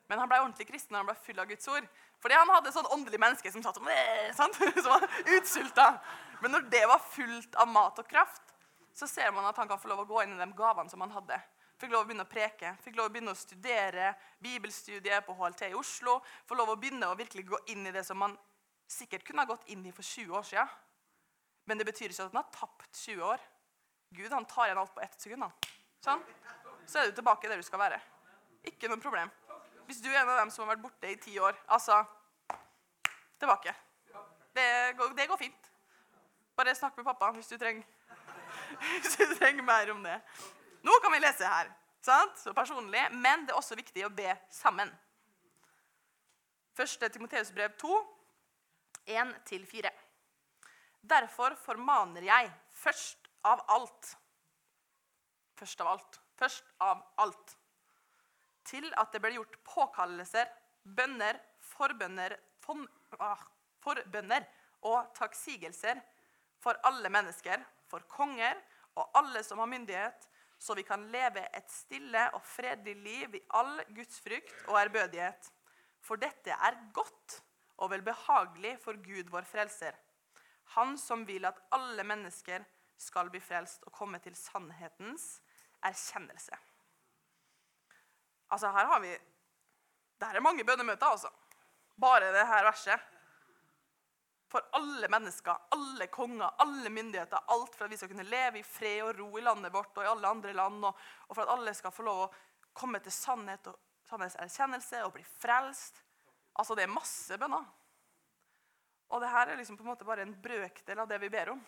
Men han ble ordentlig kristen når han ble full av Guds ord. Fordi han hadde sånn åndelig menneske som satt sånn, (laughs) som var utsulta. Men når det var fullt av mat og kraft, så ser man at han kan få lov å gå inn i de gavene som han hadde. Fikk lov å begynne å preke, fikk lov å begynne å studere bibelstudiet på HLT i Oslo. Få lov å begynne å virkelig gå inn i det som man sikkert kunne ha gått inn i for 20 år siden. Men det betyr ikke at man har tapt 20 år. Gud han tar igjen alt på ett sekund. Sånn. Så er du tilbake der du skal være. Ikke noe problem. Hvis du er en av dem som har vært borte i ti år, altså Tilbake. Det går, det går fint. Bare snakk med pappa hvis du trenger, (laughs) hvis du trenger mer om det. Nå kan vi lese her. Sant? Så personlig, Men det er også viktig å be sammen. Første Timoteus brev 2, 1-4. Derfor formaner jeg først av alt Først av alt. Først av alt. Til at det ble gjort påkallelser, bønner, forbønner, fon, ah, forbønner og takksigelser for alle mennesker, for konger og alle som har myndighet, så vi kan leve et stille og fredelig liv i all Guds frykt og ærbødighet. For dette er godt og velbehagelig for Gud, vår frelser. Han som vil at alle mennesker skal bli frelst og komme til sannhetens erkjennelse. Altså, her har vi Det er mange bønnemøter, altså. Bare det her verset. For alle mennesker, alle konger, alle myndigheter. Alt for at vi skal kunne leve i fred og ro i landet vårt og i alle andre land. Og, og for at alle skal få lov å komme til sannhet og sannhetserkjennelse og bli frelst. Altså, det er masse bønner. Og det her er liksom på en måte bare en brøkdel av det vi ber om.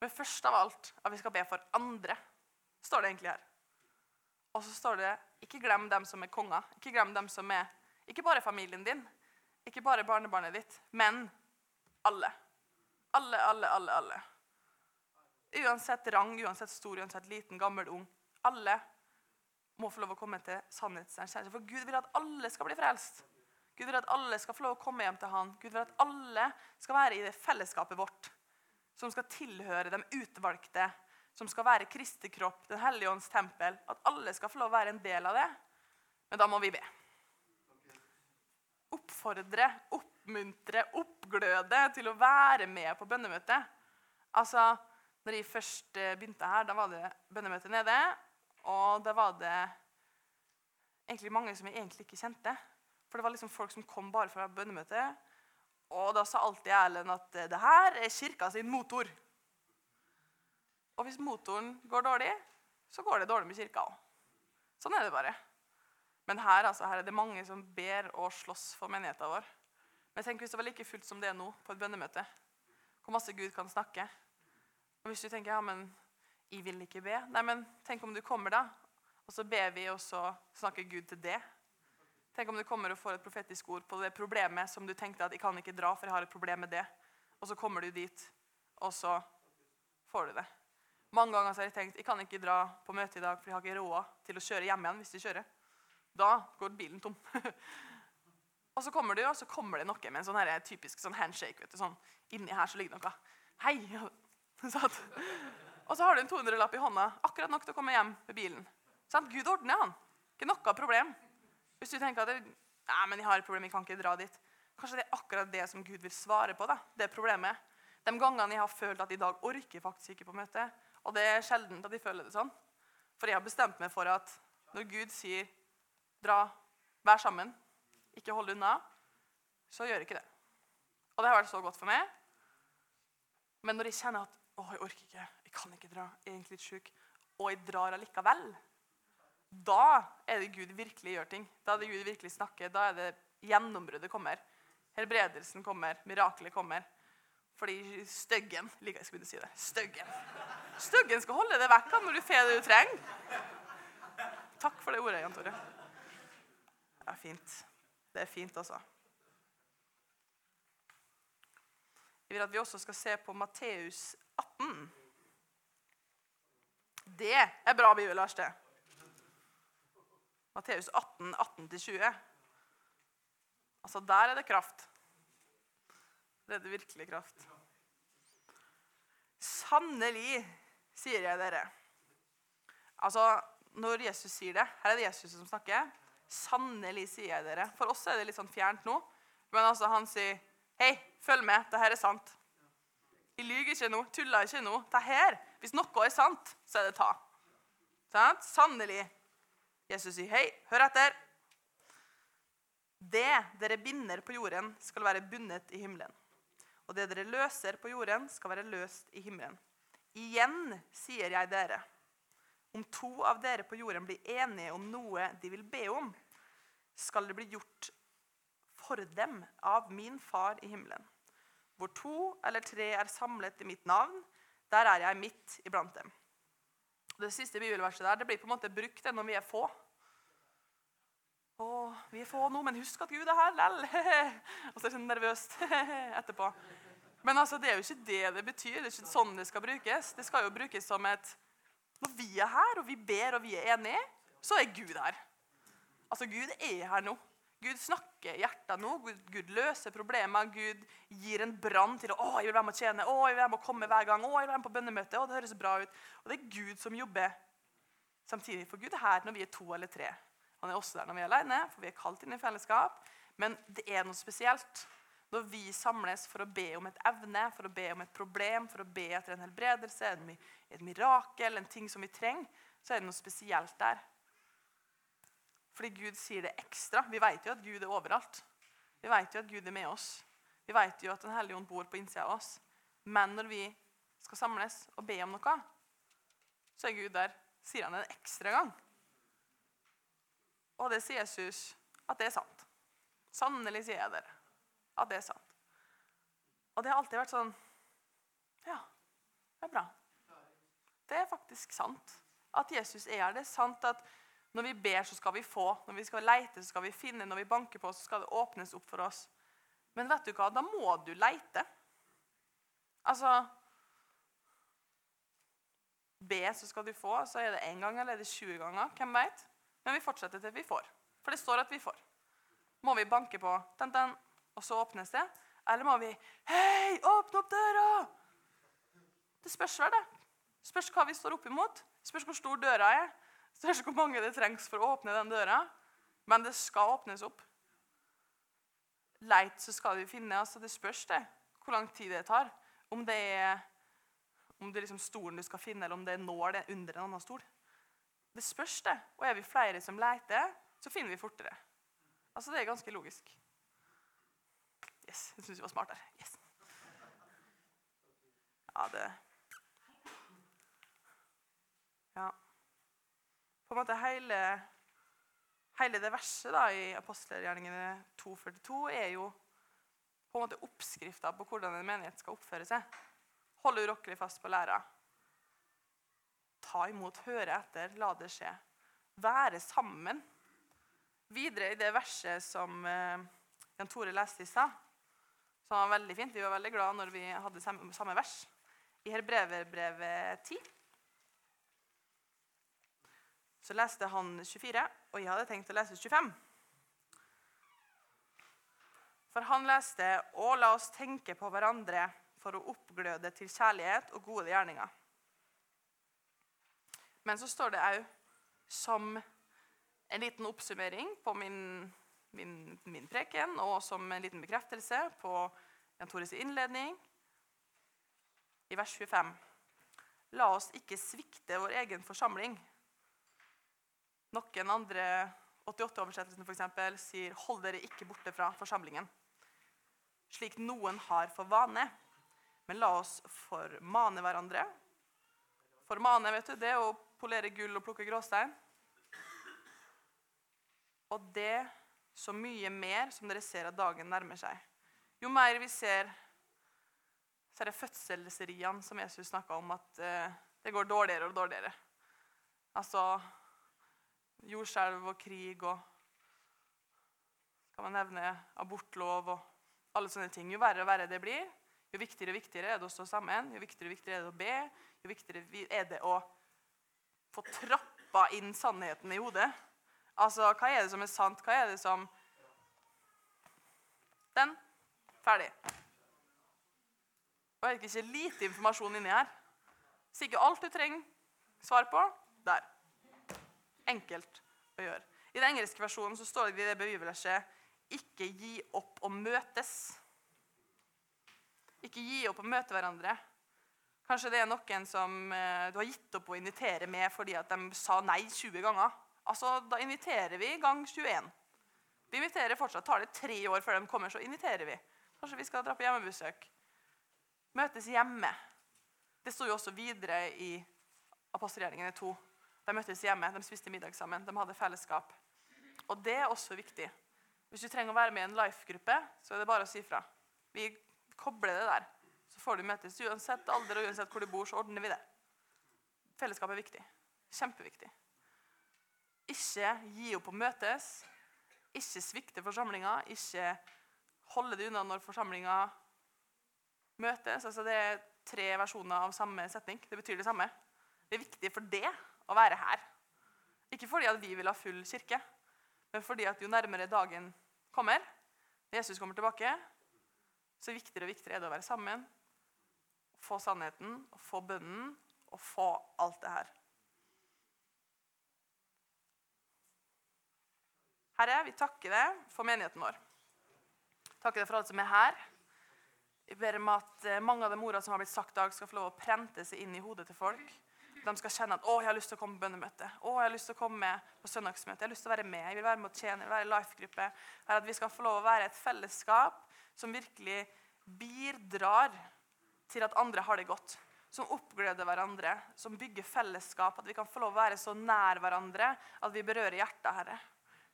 Men først av alt at vi skal be for andre, står det egentlig her. Og så står det ikke glem dem som er konger. Ikke glem dem som er Ikke bare familien din, ikke bare barnebarnet ditt, men alle. Alle, alle, alle. alle. Uansett rang, uansett stor, uansett liten, gammel, ung. Alle må få lov å komme til sannhetserkjennelse. For Gud vil at alle skal bli frelst. Gud vil at alle skal få lov å komme hjem til Han. Gud vil at alle skal være i det fellesskapet vårt, som skal tilhøre de utvalgte, som skal være Kristi kropp, Den hellige ånds tempel. At alle skal få lov å være en del av det. Men da må vi be. Oppfordre, oppmuntre, oppgløde til å være med på bønnemøtet. Altså, når jeg først eh, begynte her, da var det bønnemøte nede. Og da var det egentlig mange som jeg egentlig ikke kjente. For det var liksom folk som kom bare fra bønnemøtet. Og da sa alltid Erlend at det her er kirka sin motor. Og hvis motoren går dårlig, så går det dårlig med kirka òg. Sånn er det bare. Men her, altså, her er det mange som ber og slåss for menigheten vår. Men tenk hvis det var like fullt som det er nå på et bønnemøte. Hvor masse Gud kan snakke. Og Hvis du tenker ja, men jeg vil ikke be Nei, men Tenk om du kommer, da, og så ber vi, og så snakker Gud til det. Tenk om du kommer og får et profetisk ord på det problemet som du tenkte at jeg kan ikke dra, for jeg har et problem med det. Og så kommer du dit, og så får du det. Mange ganger har jeg tenkt jeg kan ikke dra på møte i dag, for jeg har ikke råd til å kjøre hjem igjen hvis de kjører. Da går bilen tom. (laughs) Og så kommer du, og så kommer det noe med en sånn her, typisk sånn handshake. vet du, sånn, Inni her så ligger noe. Hei! (laughs) Sånn. Og så har du en 200-lapp i hånda, akkurat nok til å komme hjem med bilen. Sånn, Gud ordner han. Ikke noe problem. Hvis du tenker at Nei, men jeg har et problem, jeg kan ikke dra dit. Kanskje det er akkurat det som Gud vil svare på. da, det problemet. De gangene jeg har følt at i dag orker faktisk ikke på møte, og det er sjelden at jeg føler det sånn, for jeg har bestemt meg for at når Gud sier 'dra, vær sammen', ikke holde unna, så gjør ikke det. Og det har vært så godt for meg. Men når jeg kjenner at å, jeg orker ikke, jeg kan ikke dra, jeg er egentlig litt sjuk, og jeg drar allikevel, da er det Gud virkelig gjør ting. Da er det Gud virkelig snakker. Da er det gjennombruddet kommer. Helbredelsen kommer, mirakelet kommer. Fordi styggen liker jeg skulle si det. Styggen. Styggen skal holde deg vekk når du får det du trenger. Takk for det ordet, Jan Tore. Det er fint. Det er fint, altså. Jeg vil at vi også skal se på Matteus 18. Det er bra bibelvers, det. Matteus 18, 18-20. Altså, der er det kraft. Det er det virkelig kraft. Sannelig, sier jeg dere. Altså, når Jesus sier det Her er det Jesus som snakker. Sannelig, sier jeg dere. For oss er det litt sånn fjernt nå. Men altså, han sier, 'Hei, følg med. Dette er sant.' Jeg lyver ikke nå, tuller ikke nå. Det her, Hvis noe er sant, så er det ta. Sånn? Sannelig. Jesus sier, 'Hei, hør etter.' Det dere binder på jorden, skal være bundet i himmelen. Og det dere løser på jorden, skal være løst i himmelen. Igjen sier jeg dere, om to av dere på jorden blir enige om noe de vil be om, skal det bli gjort for dem av min far i himmelen. Hvor to eller tre er samlet i mitt navn, der er jeg midt iblant dem. Det siste bibelverset der, det blir på en måte brukt når vi er få. Å, vi er få nå, men husk at Gud er her lell. (laughs) Og så er det sånn nervøst (laughs) etterpå. Men altså, det er jo ikke det det betyr. Det er ikke sånn det skal brukes. Det skal jo brukes som et Når vi er her, og vi ber, og vi er enige, så er Gud her. Altså, Gud er her nå. Gud snakker hjertet nå. Gud, Gud, løser problemer. Gud gir en brann til å å, jeg vil være med å tjene, å, jeg vil være med å komme hver gang, å, jeg vil være med på bønnemøte. å, det høres bra ut. Og det er Gud som jobber samtidig. For Gud er her når vi er to eller tre. Han er også der når vi er alene, for vi er kalt inn i fellesskap. Men det er noe spesielt når vi samles for å be om et evne, for å be om et problem, for å be etter en helbredelse, et mirakel, en ting som vi trenger, så er det noe spesielt der. Fordi Gud sier det ekstra. Vi vet jo at Gud er overalt. Vi vet jo at Gud er med oss. Vi vet jo at Den hellige ånd bor på innsida av oss. Men når vi skal samles og be om noe, så er Gud der. Sier han en ekstra gang. Og det sier Jesus at det er sant. Sannelig sier jeg dere at det er sant. Og det har alltid vært sånn Ja, det er bra. Det er faktisk sant at Jesus er her. Det er sant at når vi ber, så skal vi få. Når vi skal leite, så skal vi finne. Når vi banker på, så skal det åpnes opp for oss. Men vet du hva? Da må du leite. Altså Be, så skal du få. Så er det én gang eller er det 20 ganger. Hvem vet? Men vi fortsetter til vi får. For det står at vi får. Må vi banke på, den, den, og så åpnes det? Eller må vi Hei, åpne opp døra! Det spørs vel, det. Spørs hva vi står opp imot. Spørs hvor stor døra er. Spørs hvor mange det trengs for å åpne den døra. Men det skal åpnes opp. Leit, så skal vi finne. altså Det spørs det, hvor lang tid det tar. Om det er om det er liksom stolen du skal finne, eller om det er er under en annen stol. Det spørs, det. Og er vi flere som leter, så finner vi fortere. Altså, Det er ganske logisk. Yes, Jeg syns vi var smart der. Yes. Ja, det Ja på en måte hele, hele det verset da, i apostelgjerningene 2.42 er jo på en måte oppskrifta på hvordan en menighet skal oppføre seg. Hold urokkelig fast på læra. Ta imot, høre etter, la det skje. Være sammen. Videre i det verset som eh, Jan Tore leste i stad, som var veldig fint Vi var veldig glad når vi hadde samme vers. I Hebreverbrevet 10 så leste han 24, og jeg hadde tenkt å lese 25. For han leste 'Å, la oss tenke på hverandre for å oppgløde til kjærlighet og gode gjerninger'. Men så står det òg som en liten oppsummering på min, min, min, preken, og som en liten bekreftelse på Jan Tores innledning, i vers 25. La oss ikke svikte vår egen forsamling noen andre 88-oversettelsen for eksempel, sier 'hold dere ikke borte fra forsamlingen'. Slik noen har for vane. Men la oss formane hverandre. Formane vet du, det er å polere gull og plukke gråstein. Og det så mye mer som dere ser at dagen nærmer seg. Jo mer vi ser så er det fødselsriene som Jesus snakka om, at eh, det går dårligere og dårligere. Altså jordskjelv og krig og kan man nevne abortlov og alle sånne ting. Jo verre og verre det blir, jo viktigere og viktigere er det å stå sammen, jo viktigere og viktigere er det å be, jo viktigere er det å få trappa inn sannheten i hodet. Altså, Hva er det som er sant? Hva er det som Den. Ferdig. Og er det ikke lite informasjon inni her? Sikkert alt du trenger svar på. Der. Enkelt å gjøre. I den engelske versjonen så står det i det bibelverset 'ikke gi opp å møtes'. Ikke gi opp å møte hverandre. Kanskje det er noen som eh, du har gitt opp å invitere med fordi at de sa nei 20 ganger. Altså, Da inviterer vi gang 21. Vi inviterer fortsatt. Tar det tre år før de kommer, så inviterer vi. Kanskje vi skal dra på hjemmebesøk. Møtes hjemme. Det sto jo også videre i apostelgjerningene 2. De møttes hjemme, de spiste middag sammen, de hadde fellesskap. Og det er også viktig. Hvis du trenger å være med i en life-gruppe, så er det bare å si fra. Vi kobler det der. Så får du møtes. Uansett alder og uansett hvor du bor, så ordner vi det. Fellesskap er viktig. Kjempeviktig. Ikke gi opp å møtes. Ikke svikte forsamlinga. Ikke holde det unna når forsamlinga møtes. Altså det er tre versjoner av samme setning. Det betyr det samme. Det er viktig for det å være her. Ikke fordi at vi vil ha full kirke, men fordi at jo nærmere dagen kommer, når Jesus kommer tilbake, så viktigere og viktigere er det å være sammen, få sannheten, få bønnen og få alt det her. Herre, vi takker deg for menigheten vår. Takker deg for alle som er her. Jeg ber om at eh, mange av de ordene som har blitt sagt i dag, skal få lov å prente seg inn i hodet til folk. De skal kjenne at 'Å, jeg har lyst til å komme på bønnemøte'. 'Å, jeg har lyst til å komme på søndagsmøte'. 'Jeg har lyst til å være med'. Jeg vil være med å tjene, jeg vil være life-gruppe. At vi skal få lov å være et fellesskap som virkelig bidrar til at andre har det godt. Som oppgleder hverandre, som bygger fellesskap. At vi kan få lov å være så nær hverandre at vi berører hjertet, Herre.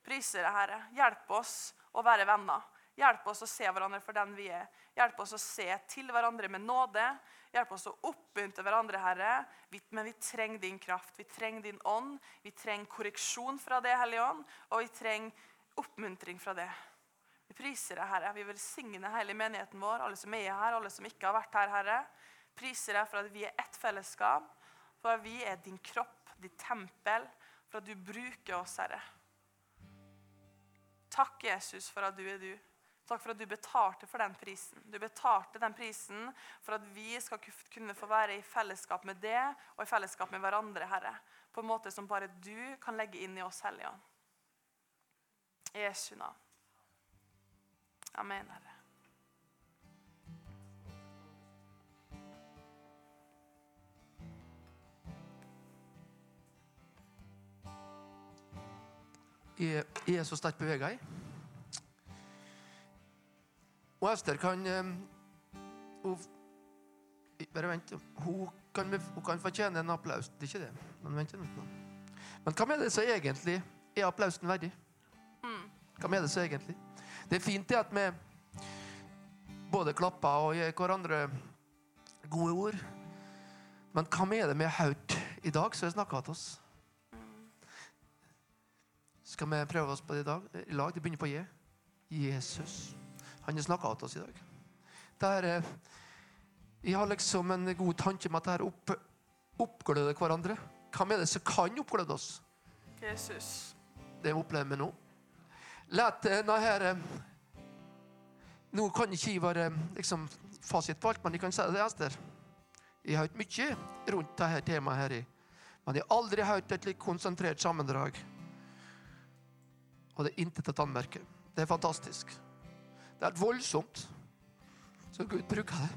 Priser deg, Herre. Hjelp oss å være venner. Hjelp oss å se hverandre for den vi er. Hjelp oss å se til hverandre med nåde. Hjelp oss å oppmuntre hverandre, Herre. Men vi trenger din kraft, vi trenger din ånd. Vi trenger korreksjon fra det, Hellige Ånd, og vi trenger oppmuntring fra det. Vi priser deg, Herre. Vi velsigner hele menigheten vår, alle som er her, alle som ikke har vært her, Herre. Priser deg for at vi er ett fellesskap, for at vi er din kropp, ditt tempel, for at du bruker oss, Herre. Takk, Jesus, for at du er du. Takk for at du betalte for den prisen. Du betalte den prisen for at vi skal kunne få være i fellesskap med det og i fellesskap med hverandre, Herre. På en måte som bare du kan legge inn i oss, Hellige Ånd. I Jesu navn. Amen, Herre. Er så sterkt bevega i. Og Ester kan um, hun, Bare vent. Hun kan, hun kan fortjene en applaus. Det er ikke det. Men vent litt nå. Men hva med det som egentlig er applausen verdig? Hva med det som egentlig? Det er fint det at vi både klapper og gir hverandre gode ord. Men hva med det vi har hørt i dag, som har snakka til oss? Skal vi prøve oss på det i dag? I lag? Det begynner på J. Jesus. Han har snakka til oss i dag. Der, eh, jeg har liksom en god tanke med at dette opp, oppgløder hverandre. Hva med det som kan oppgløde oss? Jesus. Det opplever vi nå. Let, nei, her eh, Nå kan ikke jeg være liksom, fasit på alt, men jeg kan si det, Ester. Jeg har hørt mye rundt dette temaet, her, men jeg har aldri hørt et litt konsentrert sammendrag. Og det er intet å anmerke. Det er fantastisk. Det er voldsomt. Så Gud bruker det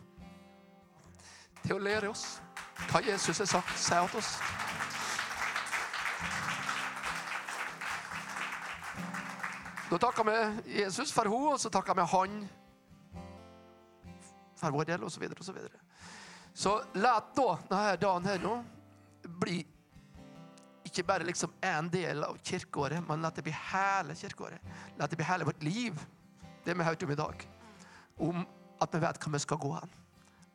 til å lære oss hva Jesus har sagt, sier til oss. Da takker vi Jesus for henne, og så takker vi Han for vår del, osv. Så, så, videre. så la da denne dagen her nå bli ikke bare liksom en del av kirkeåret, men la det bli hele kirkeåret. La det bli hele vårt liv, det vi hørte om i dag. Om at vi vet hva vi skal gå hen.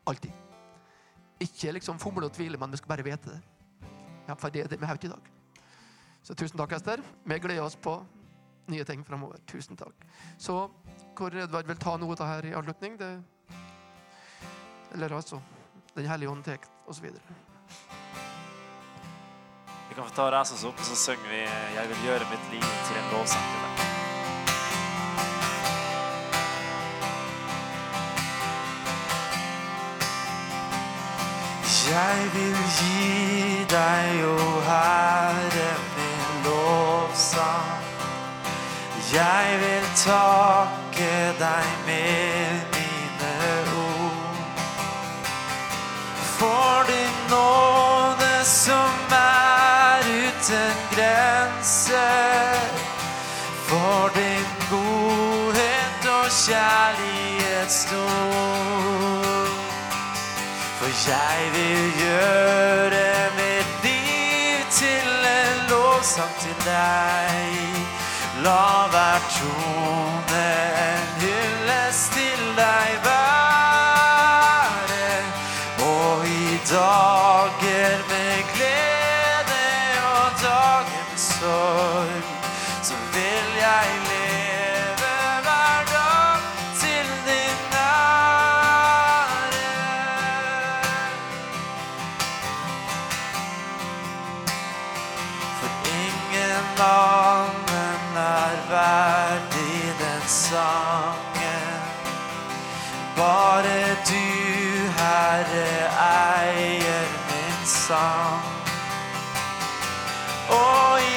Alltid. Ikke liksom fomle og tvile, men vi skal bare vite det. Ja, For det er det vi hørte i dag. Så tusen takk, Ester. Vi gleder oss på nye ting framover. Tusen takk. Så hvor Edvard vil ta noe av det her i avslutning, det Eller altså Den hellige ånd tar, osv. Vi kan få ta og reise oss opp, og så synger vi 'Jeg vil gjøre mitt liv til en lovsang til deg'. Jeg vil gi deg, o Herre, min lovsang. Jeg vil takke deg med mine ord. For din nåde som er uten grenser. For din godhet og kjærlighet stor. For jeg vil gjøre mitt liv til en lovsang til deg. La hver tone en hyllest til deg song Oh, yeah.